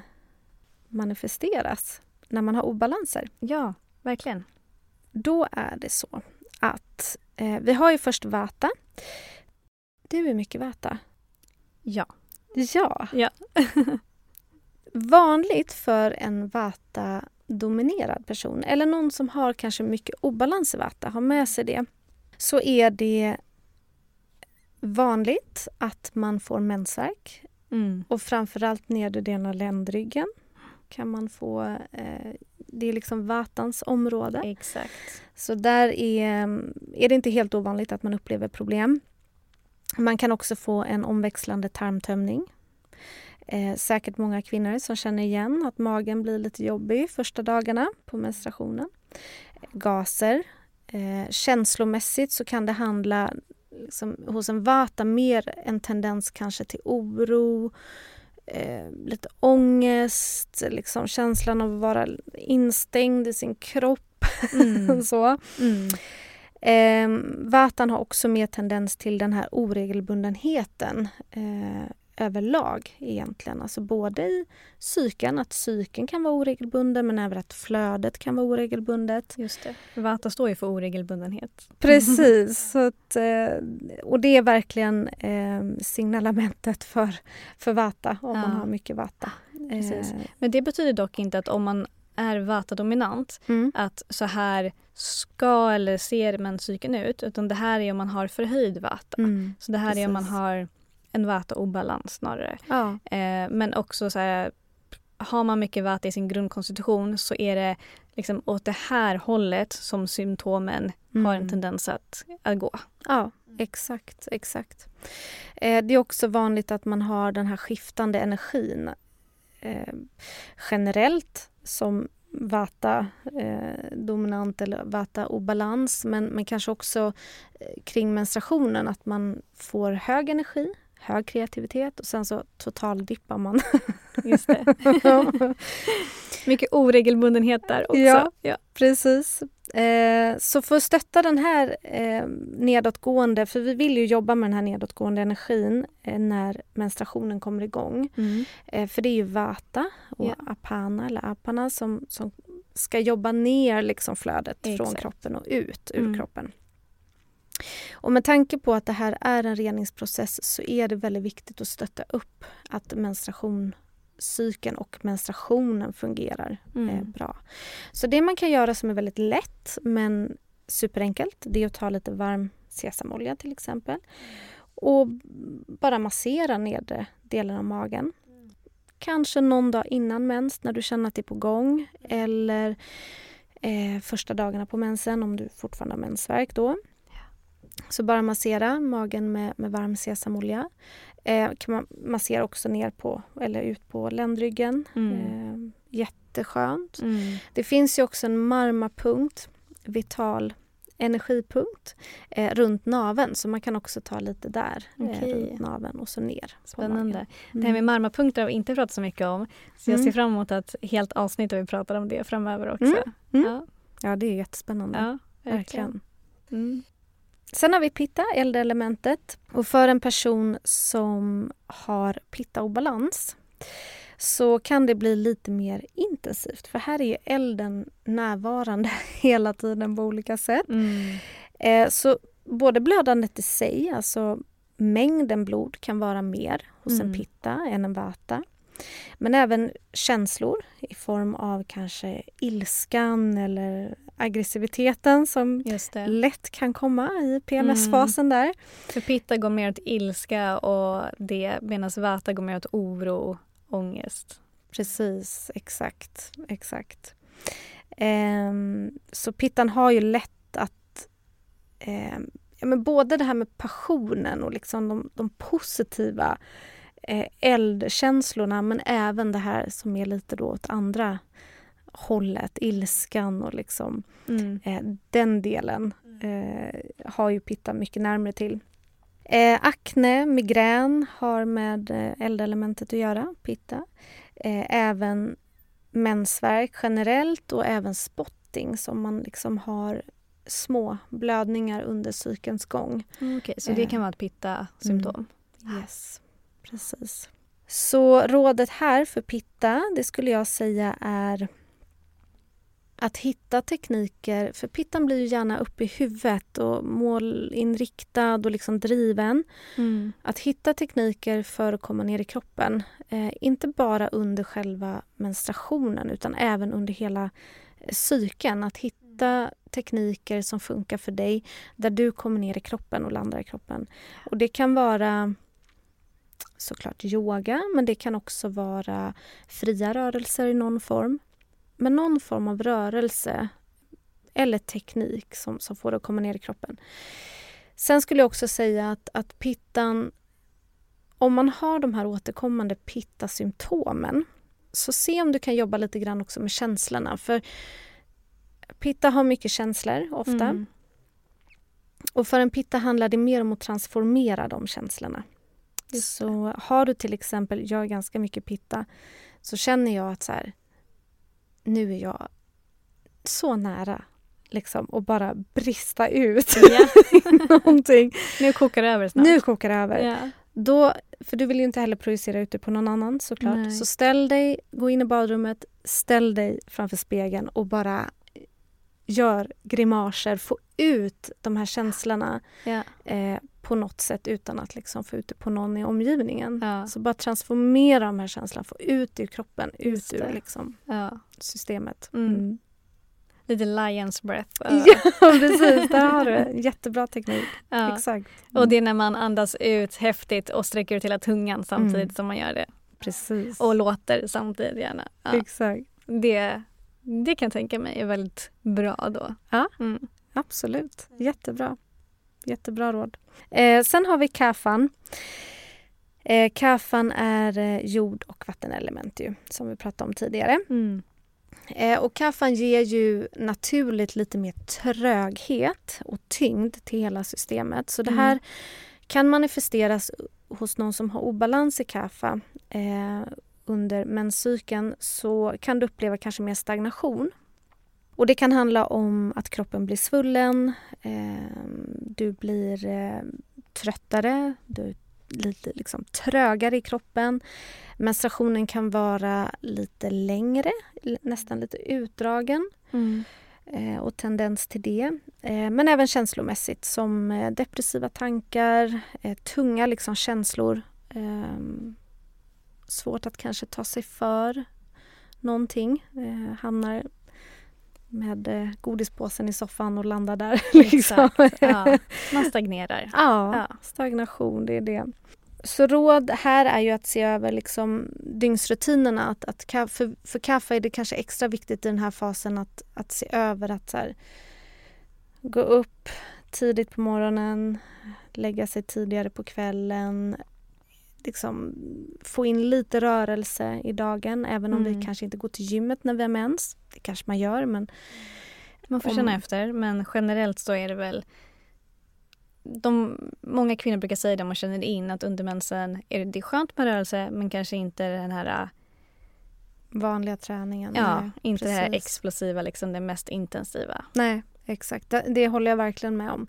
manifesteras när man har obalanser. Ja, verkligen. Då är det så att eh, vi har ju först Vata. Du är mycket Vata. Ja. Ja. ja. Vanligt för en Vata-dominerad person eller någon som har kanske mycket obalans i Vata, har med sig det, så är det vanligt att man får mensvärk Mm. och framförallt nedre delen av ländryggen kan man få. Eh, det är liksom vatans område. Exakt. Så där är, är det inte helt ovanligt att man upplever problem. Man kan också få en omväxlande tarmtömning. Eh, säkert många kvinnor som känner igen att magen blir lite jobbig första dagarna på menstruationen. Gaser. Eh, känslomässigt så kan det handla liksom, hos en vata mer en tendens kanske till oro, eh, lite ångest, liksom känslan av att vara instängd i sin kropp. Mm. så. Mm. Eh, vatan har också mer tendens till den här oregelbundenheten eh, överlag egentligen. Alltså både i psyken, att psyken kan vara oregelbunden men även att flödet kan vara oregelbundet. Just det. Vata står ju för oregelbundenhet. Precis. Att, eh, och det är verkligen eh, signalementet för, för vata om man Ja. har mycket vata. Precis. Eh, Men det betyder dock inte att om man är vata-dominant mm. att så här ska eller ser menscykeln ut utan det här är om man har förhöjd vata. Mm. Så det här är om man Precis. har en vata-obalans snarare. Ja. Eh, men också så här, har man mycket vata i sin grundkonstitution så är det liksom åt det här hållet som symptomen har en Mm. tendens att, att gå. Ja, exakt. exakt. Eh, det är också vanligt att man har den här skiftande energin. Eh, generellt som vata eh, dominant eller vata obalans men, men kanske också eh, kring menstruationen att man får hög energi, hög kreativitet och sen så totaldippar man. Just det. Mycket oregelbundenhet där också. Ja. Ja. Precis. Eh, så för att stötta den här eh, nedåtgående, för vi vill ju jobba med den här nedåtgående energin eh, när menstruationen kommer igång. Mm. Eh, för det är ju vata och Ja. apana eller apana som, som ska jobba ner liksom flödet från Exakt. kroppen och ut ur Mm. kroppen. Och med tanke på att det här är en reningsprocess så är det väldigt viktigt att stötta upp att menstruation cykeln och menstruationen fungerar Mm. eh, bra. Så det man kan göra som är väldigt lätt men superenkelt det är att ta lite varm sesamolja till exempel och bara massera nedre delen av magen. Kanske någon dag innan mens när du känner att det är på gång eller eh, första dagarna på mensen om du fortfarande har mensvärk då. Så bara massera magen med, med varm sesamolja. Eh, kan man massera också ner på eller ut på ländryggen. Mm. Eh, jätteskönt. Mm. Det finns ju också en marmapunkt, vital energipunkt, eh, runt naveln. Så man kan också ta lite där, eh, Okej. runt naveln och så ner. Spännande. magen. Det här med marmapunkter har vi inte pratat så mycket om. Så jag Mm. ser fram emot att helt avsnitt där vi pratar om det framöver också. Mm. Mm. Ja, Ja, det är jättespännande. ja, verkligen. verkligen. Sen har vi pitta, eldelementet. Och för en person som har pitta-obalans så kan det bli lite mer intensivt. För här är elden närvarande hela tiden på olika sätt. Mm. Eh, så både blödandet i sig, alltså mängden blod kan vara mer hos en Mm. pitta än en vata. Men även känslor i form av kanske ilskan eller aggressiviteten som lätt kan komma i PMS-fasen där. För pitta går mer åt ilska och det medan vata går mer åt oro, ångest. Precis, exakt. exakt. Ehm, så pittan har ju lätt att... ehm, ja, men både det här med passionen och liksom de, de positiva eldkänslorna men även det här som är lite då åt andra hållet, ilskan och liksom Mm. Eh, den delen eh, har ju Pitta mycket närmare till. Eh, akne, migrän har med eh, eldelementet att göra, Pitta. Eh, även mensvärk generellt och även spotting som man liksom har små blödningar under cykelns gång. Mm, Okej, så det Eh. kan vara ett pitta-symptom. Yes, precis. Så rådet här för Pitta, det skulle jag säga är att hitta tekniker, för pittan blir ju gärna uppe i huvudet och målinriktad och liksom driven. Mm. Att hitta tekniker för att komma ner i kroppen. Eh, inte bara under själva menstruationen utan även under hela eh, cykeln. Att hitta hitta tekniker som funkar för dig där du kommer ner i kroppen och landar i kroppen. Och det kan vara såklart yoga, men det kan också vara fria rörelser i någon form. Men någon form av rörelse eller teknik som, som får dig att komma ner i kroppen. Sen skulle jag också säga att, att pittan, om man har de här återkommande pitta-symptomen så se om du kan jobba lite grann också med känslorna. För pitta har mycket känslor ofta. Mm. Och för en pitta handlar det mer om att transformera de känslorna. Så har du till exempel, jag är ganska mycket pitta, så känner jag att så här, nu är jag så nära liksom och bara brista ut yeah. någonting. Nu kokar det över snart. Nu kokar det över. Yeah. Då, för du vill ju inte heller projicera ut det på någon annan såklart. Nej. Så ställ dig, gå in i badrummet, ställ dig framför spegeln och bara gör grimaser, få ut de här känslorna yeah. eh, på något sätt utan att liksom få ut det på någon i omgivningen. Ja. Så bara transformera de här känslorna, få ut det ur kroppen, ut ur liksom, ja. systemet. Mm. Mm. Lite lions breath. Ja, precis. Där har du Jättebra teknik. Ja. Exakt. Mm. Och det är när man andas ut häftigt och sträcker ut hela tungan samtidigt mm. som man gör det. Precis. Och låter samtidigt gärna. Exakt. Det, det kan jag tänka mig är väldigt bra då. Ja, mm. absolut. Jättebra. Jättebra råd. Eh, sen har vi kafan. Eh, kafan är eh, jord och vattenelement ju, som vi pratade om tidigare. Mm. Eh, och kaffan ger ju naturligt lite mer tröghet och tyngd till hela systemet. Så det mm. här mm. kan manifesteras hos någon som har obalans i kaffa eh, under menscykeln så kan du uppleva kanske mer stagnation. Och det kan handla om att kroppen blir svullen, eh, du blir eh, tröttare, du lite liksom trögare i kroppen. Menstruationen kan vara lite längre, nästan lite utdragen. Mm. Eh, och tendens till det. Eh, men även känslomässigt som eh, depressiva tankar, tunga liksom känslor. Ehm, svårt att kanske ta sig för någonting. Hamnar med eh, godispåsen i soffan och landar där. Liksom. Ja, man stagnerar. Ja, ja, stagnation, det är det. Så råd här är ju att se över liksom dygnsrutinerna. Att, att för, för kaffe är det kanske extra viktigt i den här fasen att, att se över att så här, gå upp tidigt på morgonen, lägga sig tidigare på kvällen, liksom få in lite rörelse i dagen även om mm. vi kanske inte går till gymmet när vi har mens. Det kanske man gör men... Man får om... känna efter men generellt så är det väl de, många kvinnor brukar säga det man känner in att under mensen är det, det är skönt med rörelse men kanske inte den här äh, vanliga träningen. Ja, nej, inte precis. det här explosiva, liksom det mest intensiva. Nej, exakt. Det, det, håller jag verkligen med om.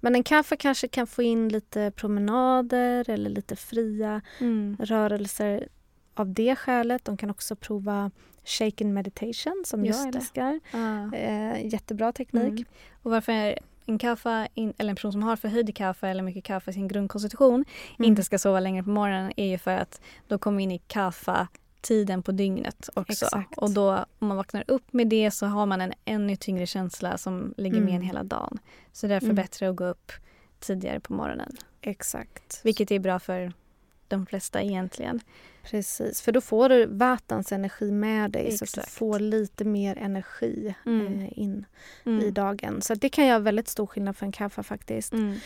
Men en kaffe kanske kan få in lite promenader eller lite fria mm. rörelser av det skälet. De kan också prova shaken meditation som Just jag älskar. Ah. Eh, jättebra teknik. Mm. Och varför en kaffe, eller en person som har förhöjd kaffe eller mycket kaffe i sin grundkonstitution mm. inte ska sova längre på morgonen är ju för att då kommer in i kaffe tiden på dygnet också. Exakt. Och då om man vaknar upp med det så har man en ännu tyngre känsla som ligger mm. med en hela dagen. Så därför mm. bättre att gå upp tidigare på morgonen. Exakt. Vilket är bra för de flesta egentligen. Precis, för då får du vattens energi med dig Exakt. så att du får lite mer energi mm. eh, in mm. i dagen. Så det kan göra väldigt stor skillnad för en kaffe faktiskt. Mm.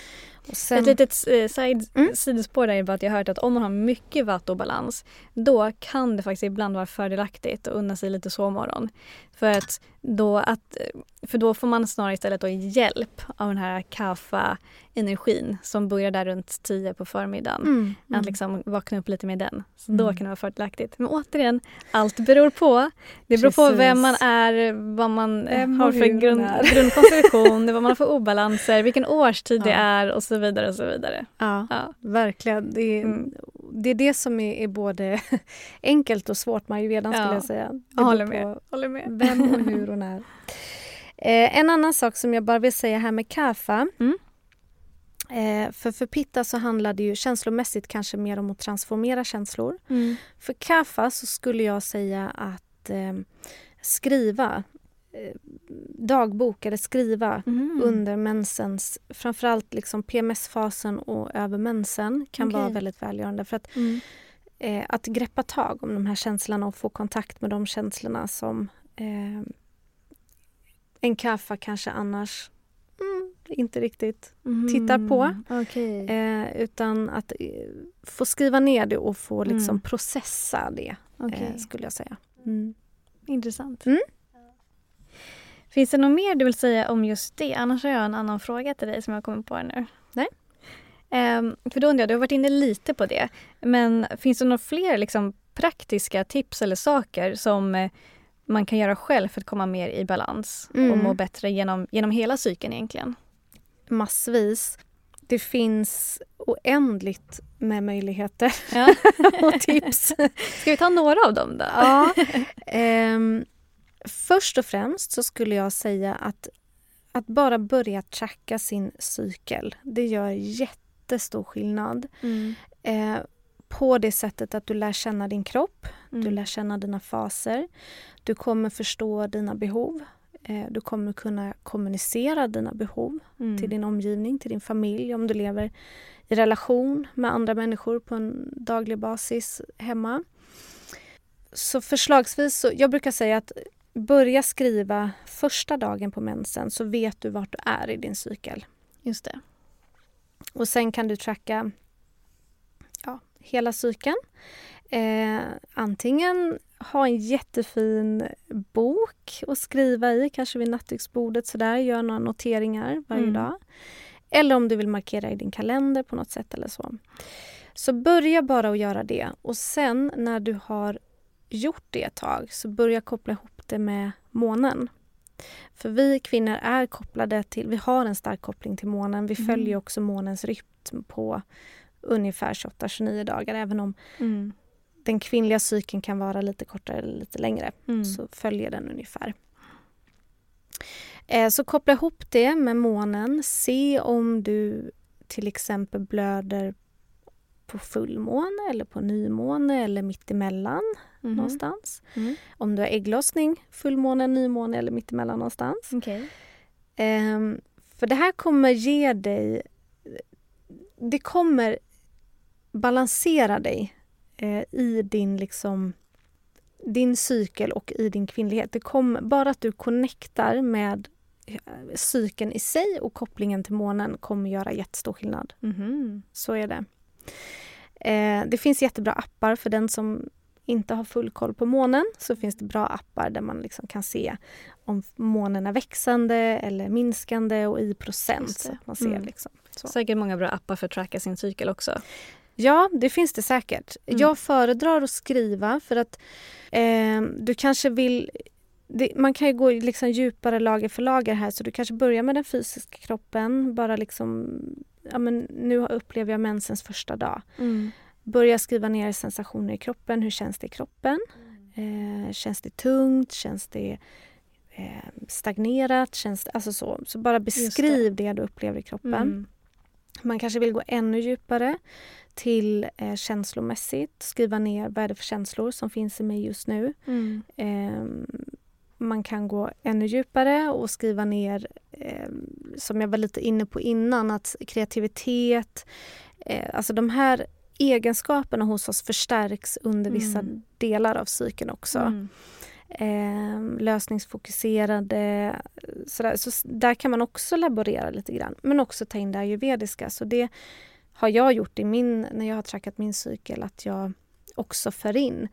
Sen... Ett litet eh, side, mm. sidospår där är bara att jag har hört att om man har mycket vattobalans då kan det faktiskt ibland vara fördelaktigt att unna sig lite sovmorgon. För att då, att, för då får man snarare istället då hjälp av den här kaffa-energin som börjar där runt tio på förmiddagen. Mm. Att mm. liksom vakna upp lite med den. Så Då mm. kan det vara fördelaktigt. Men återigen, allt beror på. Det beror Precis. på vem man är, vad man vem har för grund, grundkonstitution, vad man har för obalanser, vilken årstid ja. det är och så vidare. och så vidare. Ja, ja. verkligen. Det är, mm. det är det som är, är, både enkelt och svårt ja. skulle jag säga. Det jag håller, med. håller med. Vem och hur och när. Eh, en annan sak som jag bara vill säga här med kaffa mm. Eh, för för pitta så handlar det ju känslomässigt kanske mer om att transformera känslor. Mm. För kaffa så skulle jag säga att eh, skriva eh, dagbok eller skriva Mm. under mensens, framförallt liksom PMS-fasen och över mensen kan Okej. vara väldigt välgörande. För att, Mm. eh, att greppa tag om de här känslorna och få kontakt med de känslorna som eh, en kaffa kanske annars inte riktigt tittar på. Mm. Okej. Eh, utan att eh, få skriva ner det och få liksom Mm. processa det, eh, skulle jag säga. Mm. Intressant. Mm. Finns det något mer du vill säga om just det? Annars har jag en annan fråga till dig som jag kommer på nu. Nej. Ehm, för då undrar jag, du har varit inne lite på det. Men finns det några fler liksom, praktiska tips eller saker som eh, man kan göra själv för att komma mer i balans och Mm. må bättre genom, genom hela cykeln egentligen? Massvis. Det finns oändligt med möjligheter Ja. och tips. Ska vi ta några av dem då? Ja. Ehm, först och främst så skulle jag säga att, att bara börja tracka sin cykel, det gör jättestor skillnad. Mm. Eh, på det sättet att du lär känna din kropp, du Mm. lär känna dina faser. Du kommer förstå dina behov. Eh, du kommer kunna kommunicera dina behov Mm. till din omgivning, till din familj om du lever i relation med andra människor på en daglig basis hemma. Så förslagsvis, så, jag brukar säga att börja skriva första dagen på mensen så vet du vart du är i din cykel. Just det. Och sen kan du tracka ja, hela cykeln. Eh, antingen ha en jättefin bok att skriva i, kanske vid nattduksbordet sådär, gör några noteringar varje Mm. dag. Eller om du vill markera i din kalender på något sätt eller så. Så börja bara att göra det och sen när du har gjort det ett tag så börja koppla ihop det med månen. För vi kvinnor är kopplade till, vi har en stark koppling till månen. Vi Mm. följer också månens rytm på ungefär 28-29 dagar. Även om Mm. Den kvinnliga cykeln kan vara lite kortare eller lite längre Mm. så följer den ungefär. Eh, Så koppla ihop det med månen. Se om du till exempel blöder på fullmåne eller på nymåne eller mittemellan Mhm. någonstans. Mm. Om du har ägglossning, fullmåne, nymåne eller mittemellan någonstans. Okej. Ehm, för det här kommer ge dig... Det kommer balansera dig eh, i din liksom din cykel och i din kvinnlighet. Det kommer, bara att du connectar med eh, cykeln i sig och kopplingen till månen kommer göra jättestor skillnad. Mhm. Så är det. Eh, det finns jättebra appar för den som inte har full koll på månen. Så finns det bra appar där man liksom kan se om månen är växande eller minskande och i procent. Man ser Mm. liksom. Så. Säkert många bra appar för att tracka sin cykel också. Ja, det finns det säkert. Mm. Jag föredrar att skriva för att eh, du kanske vill... Det, man kan ju gå liksom djupare lager för lager här så du kanske börjar med den fysiska kroppen. Bara liksom, ja men nu upplever jag mensens första dag. Mm. Börja skriva ner sensationer i kroppen. Hur känns det i kroppen? Eh, känns det tungt? Känns det eh, stagnerat? Känns det, alltså så. så bara beskriv det. du upplever i kroppen. Mm. Man kanske vill gå ännu djupare till eh, känslomässigt. Skriva ner vad är det för känslor som finns i mig just nu. Mm. Eh, man kan gå ännu djupare och skriva ner, eh, som jag var lite inne på innan, att kreativitet, eh, alltså de här egenskaperna hos oss förstärks under vissa Mm. delar av cykeln också. Mm. Eh, lösningsfokuserade. Sådär. Så där kan man också laborera lite grann. Men också ta in det ayurvediska. Så det har jag gjort i min, när jag har trackat min cykel, att jag också för in.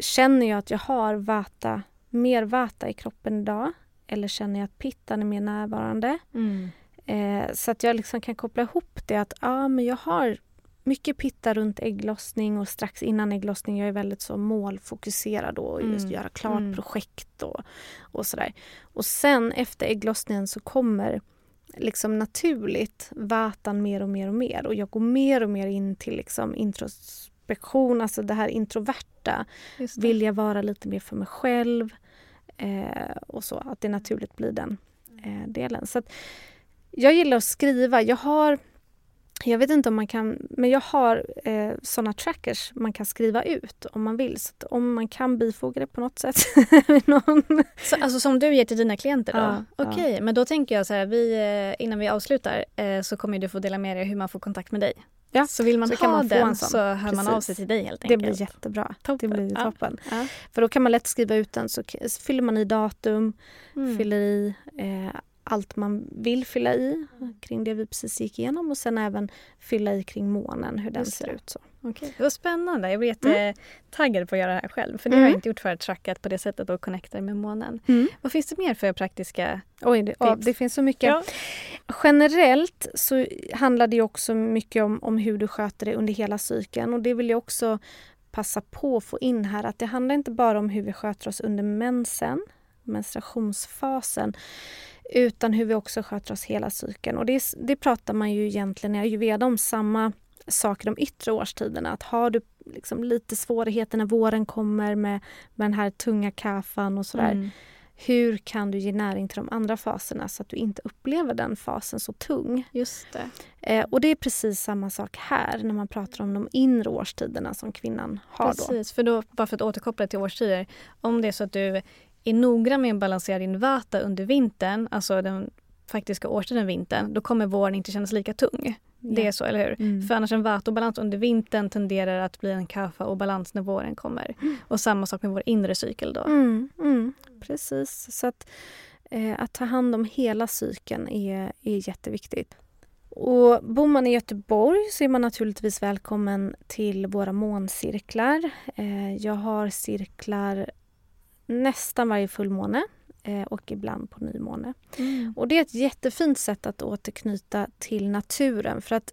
Känner jag att jag har vata, mer vata i kroppen idag? Eller känner jag att pittan är mer närvarande? Mm. Eh, så att jag liksom kan koppla ihop det att ja, men jag har mycket pitta runt ägglossning och strax innan ägglossning. Jag är väldigt så målfokuserad och just Mm. göra klart Mm. projekt och, och sådär. Och sen efter ägglossningen så kommer liksom naturligt vatan mer och mer och mer och jag går mer och mer in till liksom introspektion, alltså det här introverta. Just det. Vilja vara lite mer för mig själv eh, och så, att det naturligt blir den eh, delen. Så att jag gillar att skriva. Jag har jag vet inte om man kan, men jag har eh, såna trackers man kan skriva ut om man vill. Så om man kan bifoga det på något sätt. någon... så, alltså som du ger till dina klienter då? Ja, Okej, okay, ja. men då tänker jag så här, vi, eh, innan vi avslutar eh, så kommer du få dela med dig hur man får kontakt med dig. Ja, så vill man så ha man den så hör Precis. man av sig till dig helt enkelt. Det blir jättebra. Toppen. Det blir toppen. Ja. För då kan man lätt skriva ut den så fyller man i datum, mm. fyller i eh, allt man vill fylla i kring det vi precis gick igenom och sen även fylla i kring månen, hur den ser ut. Så. Okay. Det var spännande. Jag blir jättetaggad mm. på att göra det här själv. För det mm. har jag inte gjort förut, trackat på det sättet och connectar med månen. Mm. Vad finns det mer för praktiska Oj, det, ja, det finns så mycket. Ja. Generellt så handlar det också mycket om, om hur du sköter det under hela cykeln och det vill jag också passa på att få in här att det handlar inte bara om hur vi sköter oss under mensen, menstruationsfasen utan hur vi också sköter oss hela cykeln. Och det, det pratar man ju egentligen i ayurveda om samma saker de yttre årstiderna. Att har du liksom lite svårigheter när våren kommer med, med den här tunga kaffan och sådär. Mm. Hur kan du ge näring till de andra faserna så att du inte upplever den fasen så tung? Just det. Eh, och det är precis samma sak här när man pratar om de inre årstiderna som kvinnan har. Precis, då. för då, bara för att återkoppla till årstider. Om det är så att du är noggrann med att balansera din vata under vintern, alltså den faktiska årstiden vintern, då kommer våren inte kännas lika tung. Yeah. Det är så, eller hur? Mm. För annars en vata-obalans under vintern tenderar att bli en kaffa-obalans när våren kommer. Mm. Och samma sak med vår inre cykel då. Mm, mm. Precis. Så att, eh, att ta hand om hela cykeln är, är jätteviktigt. Och bor man i Göteborg så är man naturligtvis välkommen till våra måncirklar. Eh, jag har cirklar nästan varje fullmåne eh, och ibland på nymåne. Mm. Och det är ett jättefint sätt att återknyta till naturen för att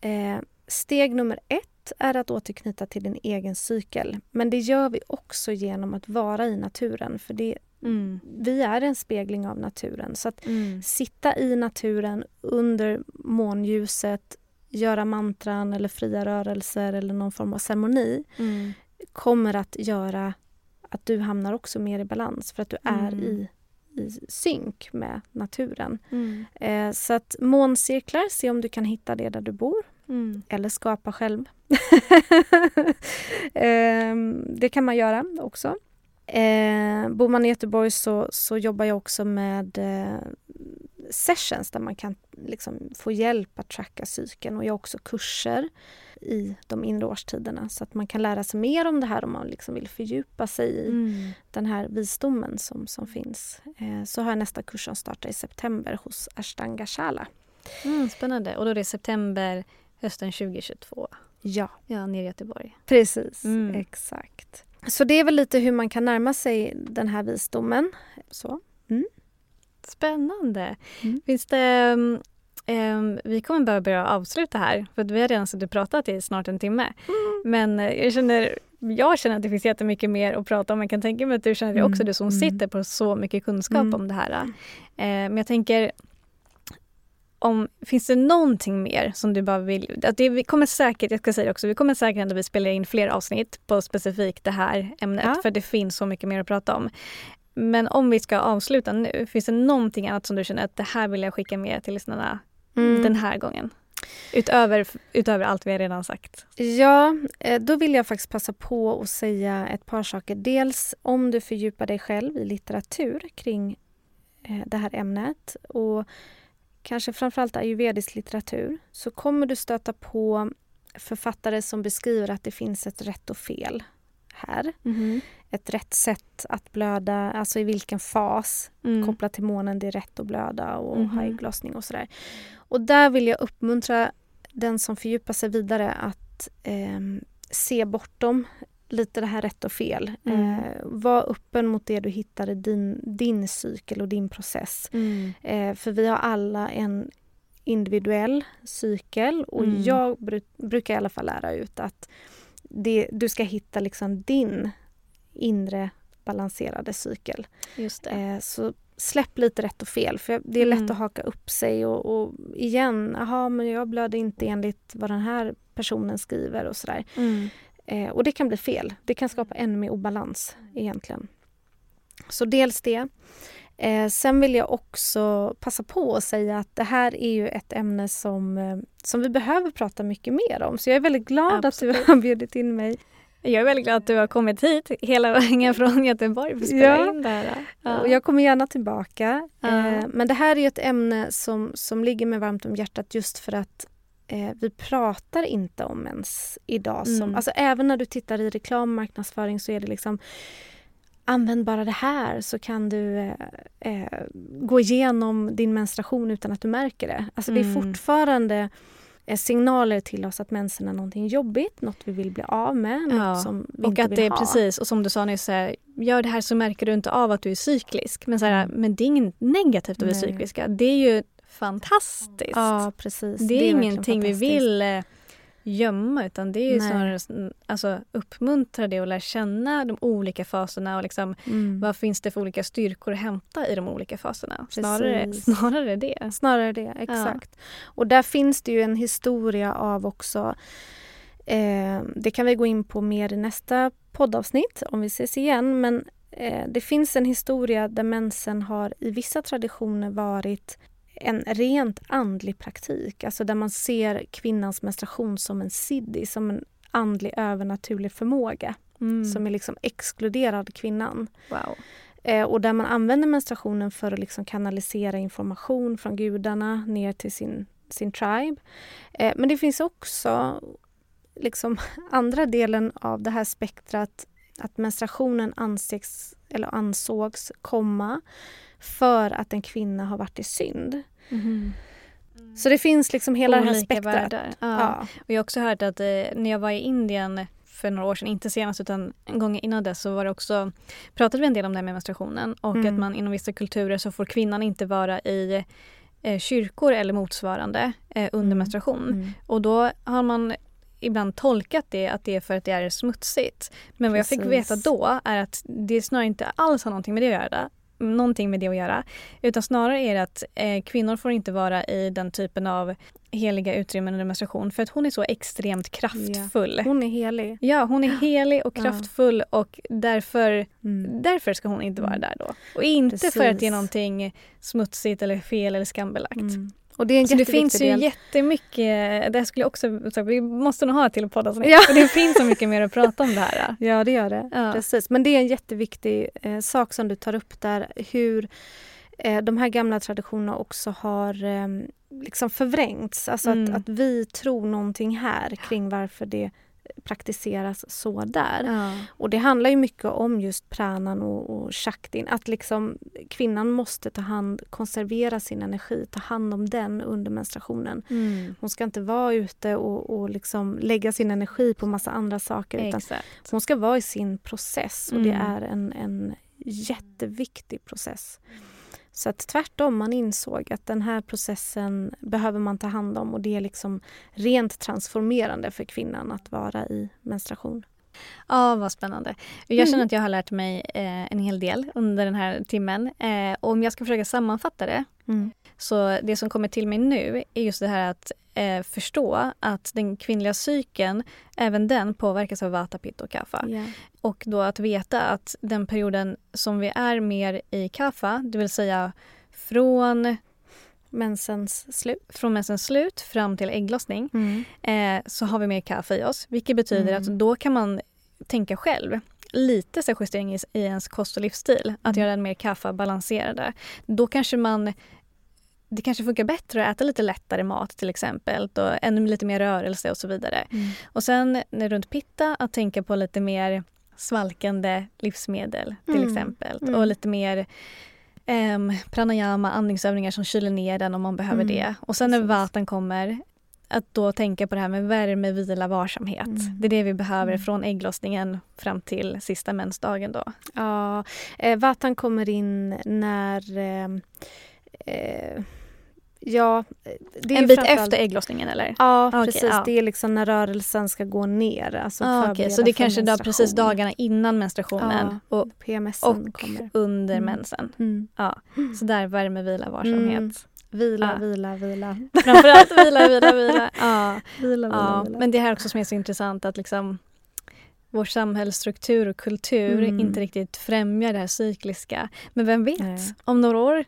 eh, steg nummer ett är att återknyta till din egen cykel. Men det gör vi också genom att vara i naturen för det, mm. vi är en spegling av naturen. Så att mm. sitta i naturen under månljuset, göra mantran eller fria rörelser eller någon form av ceremoni mm. kommer att göra att du hamnar också mer i balans för att du är mm. i, i synk med naturen. Mm. Eh, så att måncirklar, se om du kan hitta det där du bor. Mm. Eller skapa själv. eh, det kan man göra också. Eh, bor man i Göteborg så, så jobbar jag också med eh, sessions där man kan liksom få hjälp att tracka cykeln och jag har också kurser i de inre årstiderna så att man kan lära sig mer om det här om man liksom vill fördjupa sig i mm. den här visdomen som, som finns. Eh, så har jag nästa kurs som startar i september hos Ashtanga Shala. Mm, spännande. Och då är det september hösten 2022? Ja. Ja, nere i Göteborg. Precis, mm. exakt. Så det är väl lite hur man kan närma sig den här visdomen. Så. Mm. Spännande. Mm. Finns det Um, vi kommer bara börja avsluta här för vi har redan suttit och pratat i snart en timme. Mm. Men uh, jag känner, jag känner att det finns jättemycket mer att prata om. Jag kan tänka mig att du känner det också, mm. du som mm. sitter på så mycket kunskap om det här. Uh, men jag tänker, om, finns det någonting mer som du bara vill... Att det, vi kommer säkert, jag ska säga också, vi kommer säkert ändå spela in fler avsnitt på specifikt det här ämnet ja. för det finns så mycket mer att prata om. Men om vi ska avsluta nu, finns det någonting annat som du känner att det här vill jag skicka med till lyssnarna mm. den här gången? Utöver, utöver allt vi har redan sagt. Ja, eh, då vill jag faktiskt passa på att säga ett par saker. Dels om du fördjupar dig själv i litteratur kring eh, det här ämnet och kanske framförallt ayurvedisk litteratur så kommer du stöta på författare som beskriver att det finns ett rätt och fel här. Mm. Ett rätt sätt att blöda, alltså i vilken fas mm. kopplat till månen det är rätt att blöda och mm. hajglossning och sådär. Och där vill jag uppmuntra den som fördjupar sig vidare att eh, se bortom lite det här rätt och fel. Mm. Eh, var öppen mot det du hittar i din, din cykel och din process. Mm. Eh, för vi har alla en individuell cykel och mm. jag bru brukar i alla fall lära ut att det, du ska hitta liksom din inre balanserade cykel. Eh, så släpp lite rätt och fel för det är lätt mm. att haka upp sig och, och igen, jaha men jag blöder inte enligt vad den här personen skriver och sådär. Mm. Eh, och det kan bli fel. Det kan skapa ännu mer obalans egentligen. Så dels det. Eh, sen vill jag också passa på att säga att det här är ju ett ämne som, eh, som vi behöver prata mycket mer om. Så jag är väldigt glad Absolut. att du har bjudit in mig. Jag är väldigt glad att du har kommit hit hela vägen från Göteborg för att spela Ja. in det här. Ja. Och jag kommer gärna tillbaka. Ja. Eh, men det här är ett ämne som, som ligger mig varmt om hjärtat just för att eh, vi pratar inte om mens idag. Som, Mm. alltså, även när du tittar i reklammarknadsföring så är det liksom Använd bara det här så kan du eh, eh, gå igenom din menstruation utan att du märker det. Alltså det är Mm. fortfarande eh, signaler till oss att mensen är någonting jobbigt, något vi vill bli av med, något Ja, som vi Och inte att vill det är ha. precis, och som du sa nyss, så här, gör det här så märker du inte av att du är cyklisk. Men, så här, Mm. men det är inget negativt att vara Nej. cykliska. Det är ju fantastiskt. Ja, precis. det är, verkligen ingenting vi vill eh, gömma utan det är ju Nej. snarare alltså, uppmuntra det och lära känna de olika faserna och liksom, Mm. vad finns det för olika styrkor att hämta i de olika faserna. Snarare, Precis. snarare det. Snarare det, exakt. Och där finns det ju en historia av också eh, Det kan vi gå in på mer i nästa poddavsnitt om vi ses igen. Men eh, det finns en historia där mensen har i vissa traditioner varit en rent andlig praktik. Alltså där man ser kvinnans menstruation som en siddhi, som en andlig övernaturlig förmåga Mm. som är liksom exkluderad kvinnan. wow. Eh, och där man använder menstruationen för att liksom kanalisera information från gudarna ner till sin, sin tribe. Eh, men det finns också liksom andra delen av det här spektrat att menstruationen anses, eller ansågs komma för att en kvinna har varit i synd. Mhm. Så det finns liksom hela det här Olika spektrat. Ja. Ja. Och jag har också hört att eh, när jag var i Indien för några år sedan, inte senast utan en gång innan dess så var det också, pratade vi en del om det här med menstruationen och Mm. att man inom vissa kulturer så får kvinnan inte vara i eh, kyrkor eller motsvarande eh, under Mm. menstruation. Mm. Och då har man ibland tolkat det att det är för att det är smutsigt. Men vad jag fick veta då är att det snarare inte alls har någonting med det att göra. Någonting med det att göra. Utan snarare är det att eh, kvinnor får inte vara i den typen av heliga utrymmen under menstruation för att hon är så extremt kraftfull. Hon är helig. Ja, hon är helig och kraftfull och därför, Mm. därför ska hon inte vara Mm. där då. Och inte för att det är Precis. någonting smutsigt eller fel eller skambelagt. Mm. Och det är en Så det jätteviktig finns ju del. jättemycket, det här skulle jag också vi måste nog ha ett till poddavsnitt. Ja. För det finns så mycket mer att prata om det här. Ja, det gör det. Ja. Precis. Men det är en jätteviktig eh, sak som du tar upp där. Hur eh, de här gamla traditionerna också har eh, liksom förvrängts. Alltså Mm. att, att vi tror någonting här kring varför det praktiseras så där. Ja. Och det handlar ju mycket om just pranan och, och shaktin. Att liksom kvinnan måste ta hand, konservera sin energi, ta hand om den under menstruationen. Mm. Hon ska inte vara ute och, och liksom lägga sin energi på massa andra saker. Utan hon ska vara i sin process och det Mm. är en, en jätteviktig process. Så att tvärtom, man insåg att den här processen behöver man ta hand om och det är liksom rent transformerande för kvinnan att vara i menstruation. Ja, vad spännande. Jag känner Mm. att jag har lärt mig eh, en hel del under den här timmen. Eh, och om jag ska försöka sammanfatta det Så det som kommer till mig nu är just det här att eh, förstå att den kvinnliga cykeln, även den påverkas av vata, pitta och kapha. Ja. Och då att veta att den perioden som vi är mer i kapha, det vill säga från, Mensens slut. från mensens slut fram till ägglossning, Mm. eh, så har vi mer kaffe i oss. Vilket betyder Mm. att då kan man tänka själv lite så justering i, i ens kost och livsstil. Att Mm. göra den mer kaffa-balanserade. Då kanske man det kanske funkar bättre att äta lite lättare mat till exempel och ännu lite mer rörelse och så vidare. Mm. Och sen när runt pitta att tänka på lite mer svalkande livsmedel till Mm. exempel Mm. och lite mer em, pranayama, andningsövningar som kyler ner den om man behöver Mm. det. Och sen när vatan kommer att då tänka på det här med värme, vila, varsamhet. Mm. Det är det vi behöver Mm. från ägglossningen fram till sista mensdagen då. Ja, eh, Vatan kommer in när... Eh, eh, ja, är en bit efter ägglossningen eller? Ja, Okej, precis. ja. Det är liksom när rörelsen ska gå ner. Alltså Ah, förbereda Så det är kanske menstruation. precis dagarna innan menstruationen och, PMSen och kommer. under Mm. mensen. Mm. Ja, så där värme, vila, varsamhet. Mm. Vila, Ja. vila, vila. Framförallt vila, vila, vila. Ja, Vila, vila, ja. vila. Men det här också som är så intressant att liksom vår samhällsstruktur och kultur Mm. inte riktigt främjar det här cykliska. Men vem vet, om några år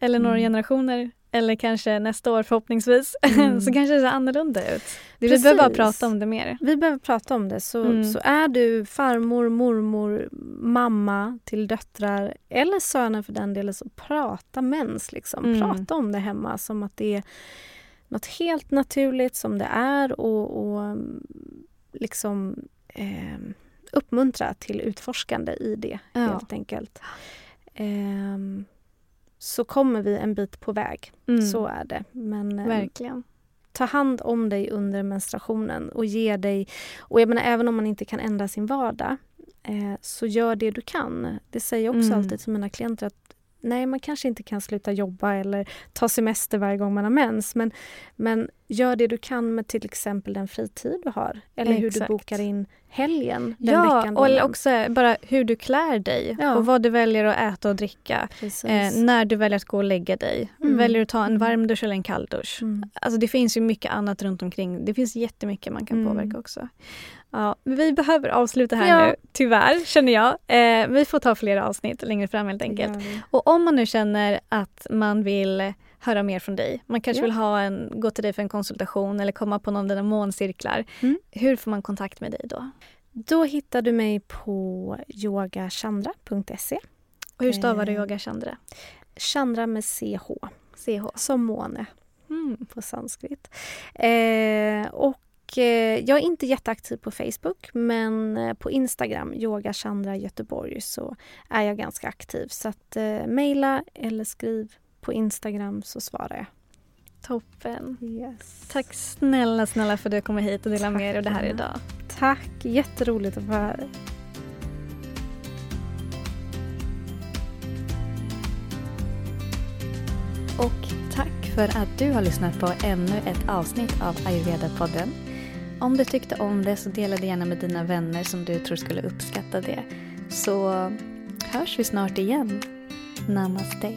eller några Mm. generationer eller kanske nästa år förhoppningsvis Mm. så kanske det ser annorlunda ut. Vi Precis. behöver bara prata om det mer. Vi behöver prata om det. Så, Mm. så är du farmor, mormor, mamma till döttrar eller söner för den delen, så prata mens. Liksom. Mm. Prata om det hemma som att det är något helt naturligt som det är och, och liksom eh, uppmuntra till utforskande i det Ja. helt enkelt. Ehm, så kommer vi en bit på väg. Mm. Så är det. Men eh, Verkligen. ta hand om dig under menstruationen och ge dig... Och jag menar, även om man inte kan ändra sin vardag eh, så gör det du kan. Det säger jag också Mm. alltid till mina klienter att nej, man kanske inte kan sluta jobba eller ta semester varje gång man har mens. Men, men gör det du kan med till exempel den fritid du har. Eller hur du Exakt. bokar in helgen den Ja, veckan och också bara hur du klär dig Ja. och vad du väljer att äta och dricka. Eh, när du väljer att gå och lägga dig. Mm. Väljer du att ta en varm dusch eller en kall dusch? Mm. Alltså det finns ju mycket annat runt omkring. Det finns jättemycket man kan Mm. påverka också. Ja, vi behöver avsluta här Ja. nu, tyvärr känner jag. Eh, vi får ta fler avsnitt längre fram helt enkelt. Och om man nu känner att man vill höra mer från dig, man kanske Ja. vill ha en, gå till dig för en konsultation eller komma på någon av dina måncirklar. Mm. Hur får man kontakt med dig då? Då hittar du mig på yogachandra.se. Och hur stavar du Eh. yoga Chandra? Chandra med CH, CH. som måne. Mm. på sanskrit. Eh, och eh, jag är inte jätteaktiv på Facebook men eh, på Instagram, Yoga Chandra Göteborg, så är jag ganska aktiv. Så att eh, mejla eller skriv på Instagram så svarar jag. Toppen. Yes. Tack snälla, snälla för att du kommer hit och delar med dig av det här idag. Tack, jätteroligt att vara här. Och tack för att du har lyssnat på ännu ett avsnitt av Ayurveda-podden. Om du tyckte om det så dela det gärna med dina vänner som du tror skulle uppskatta det. Så hörs vi snart igen. Namaste.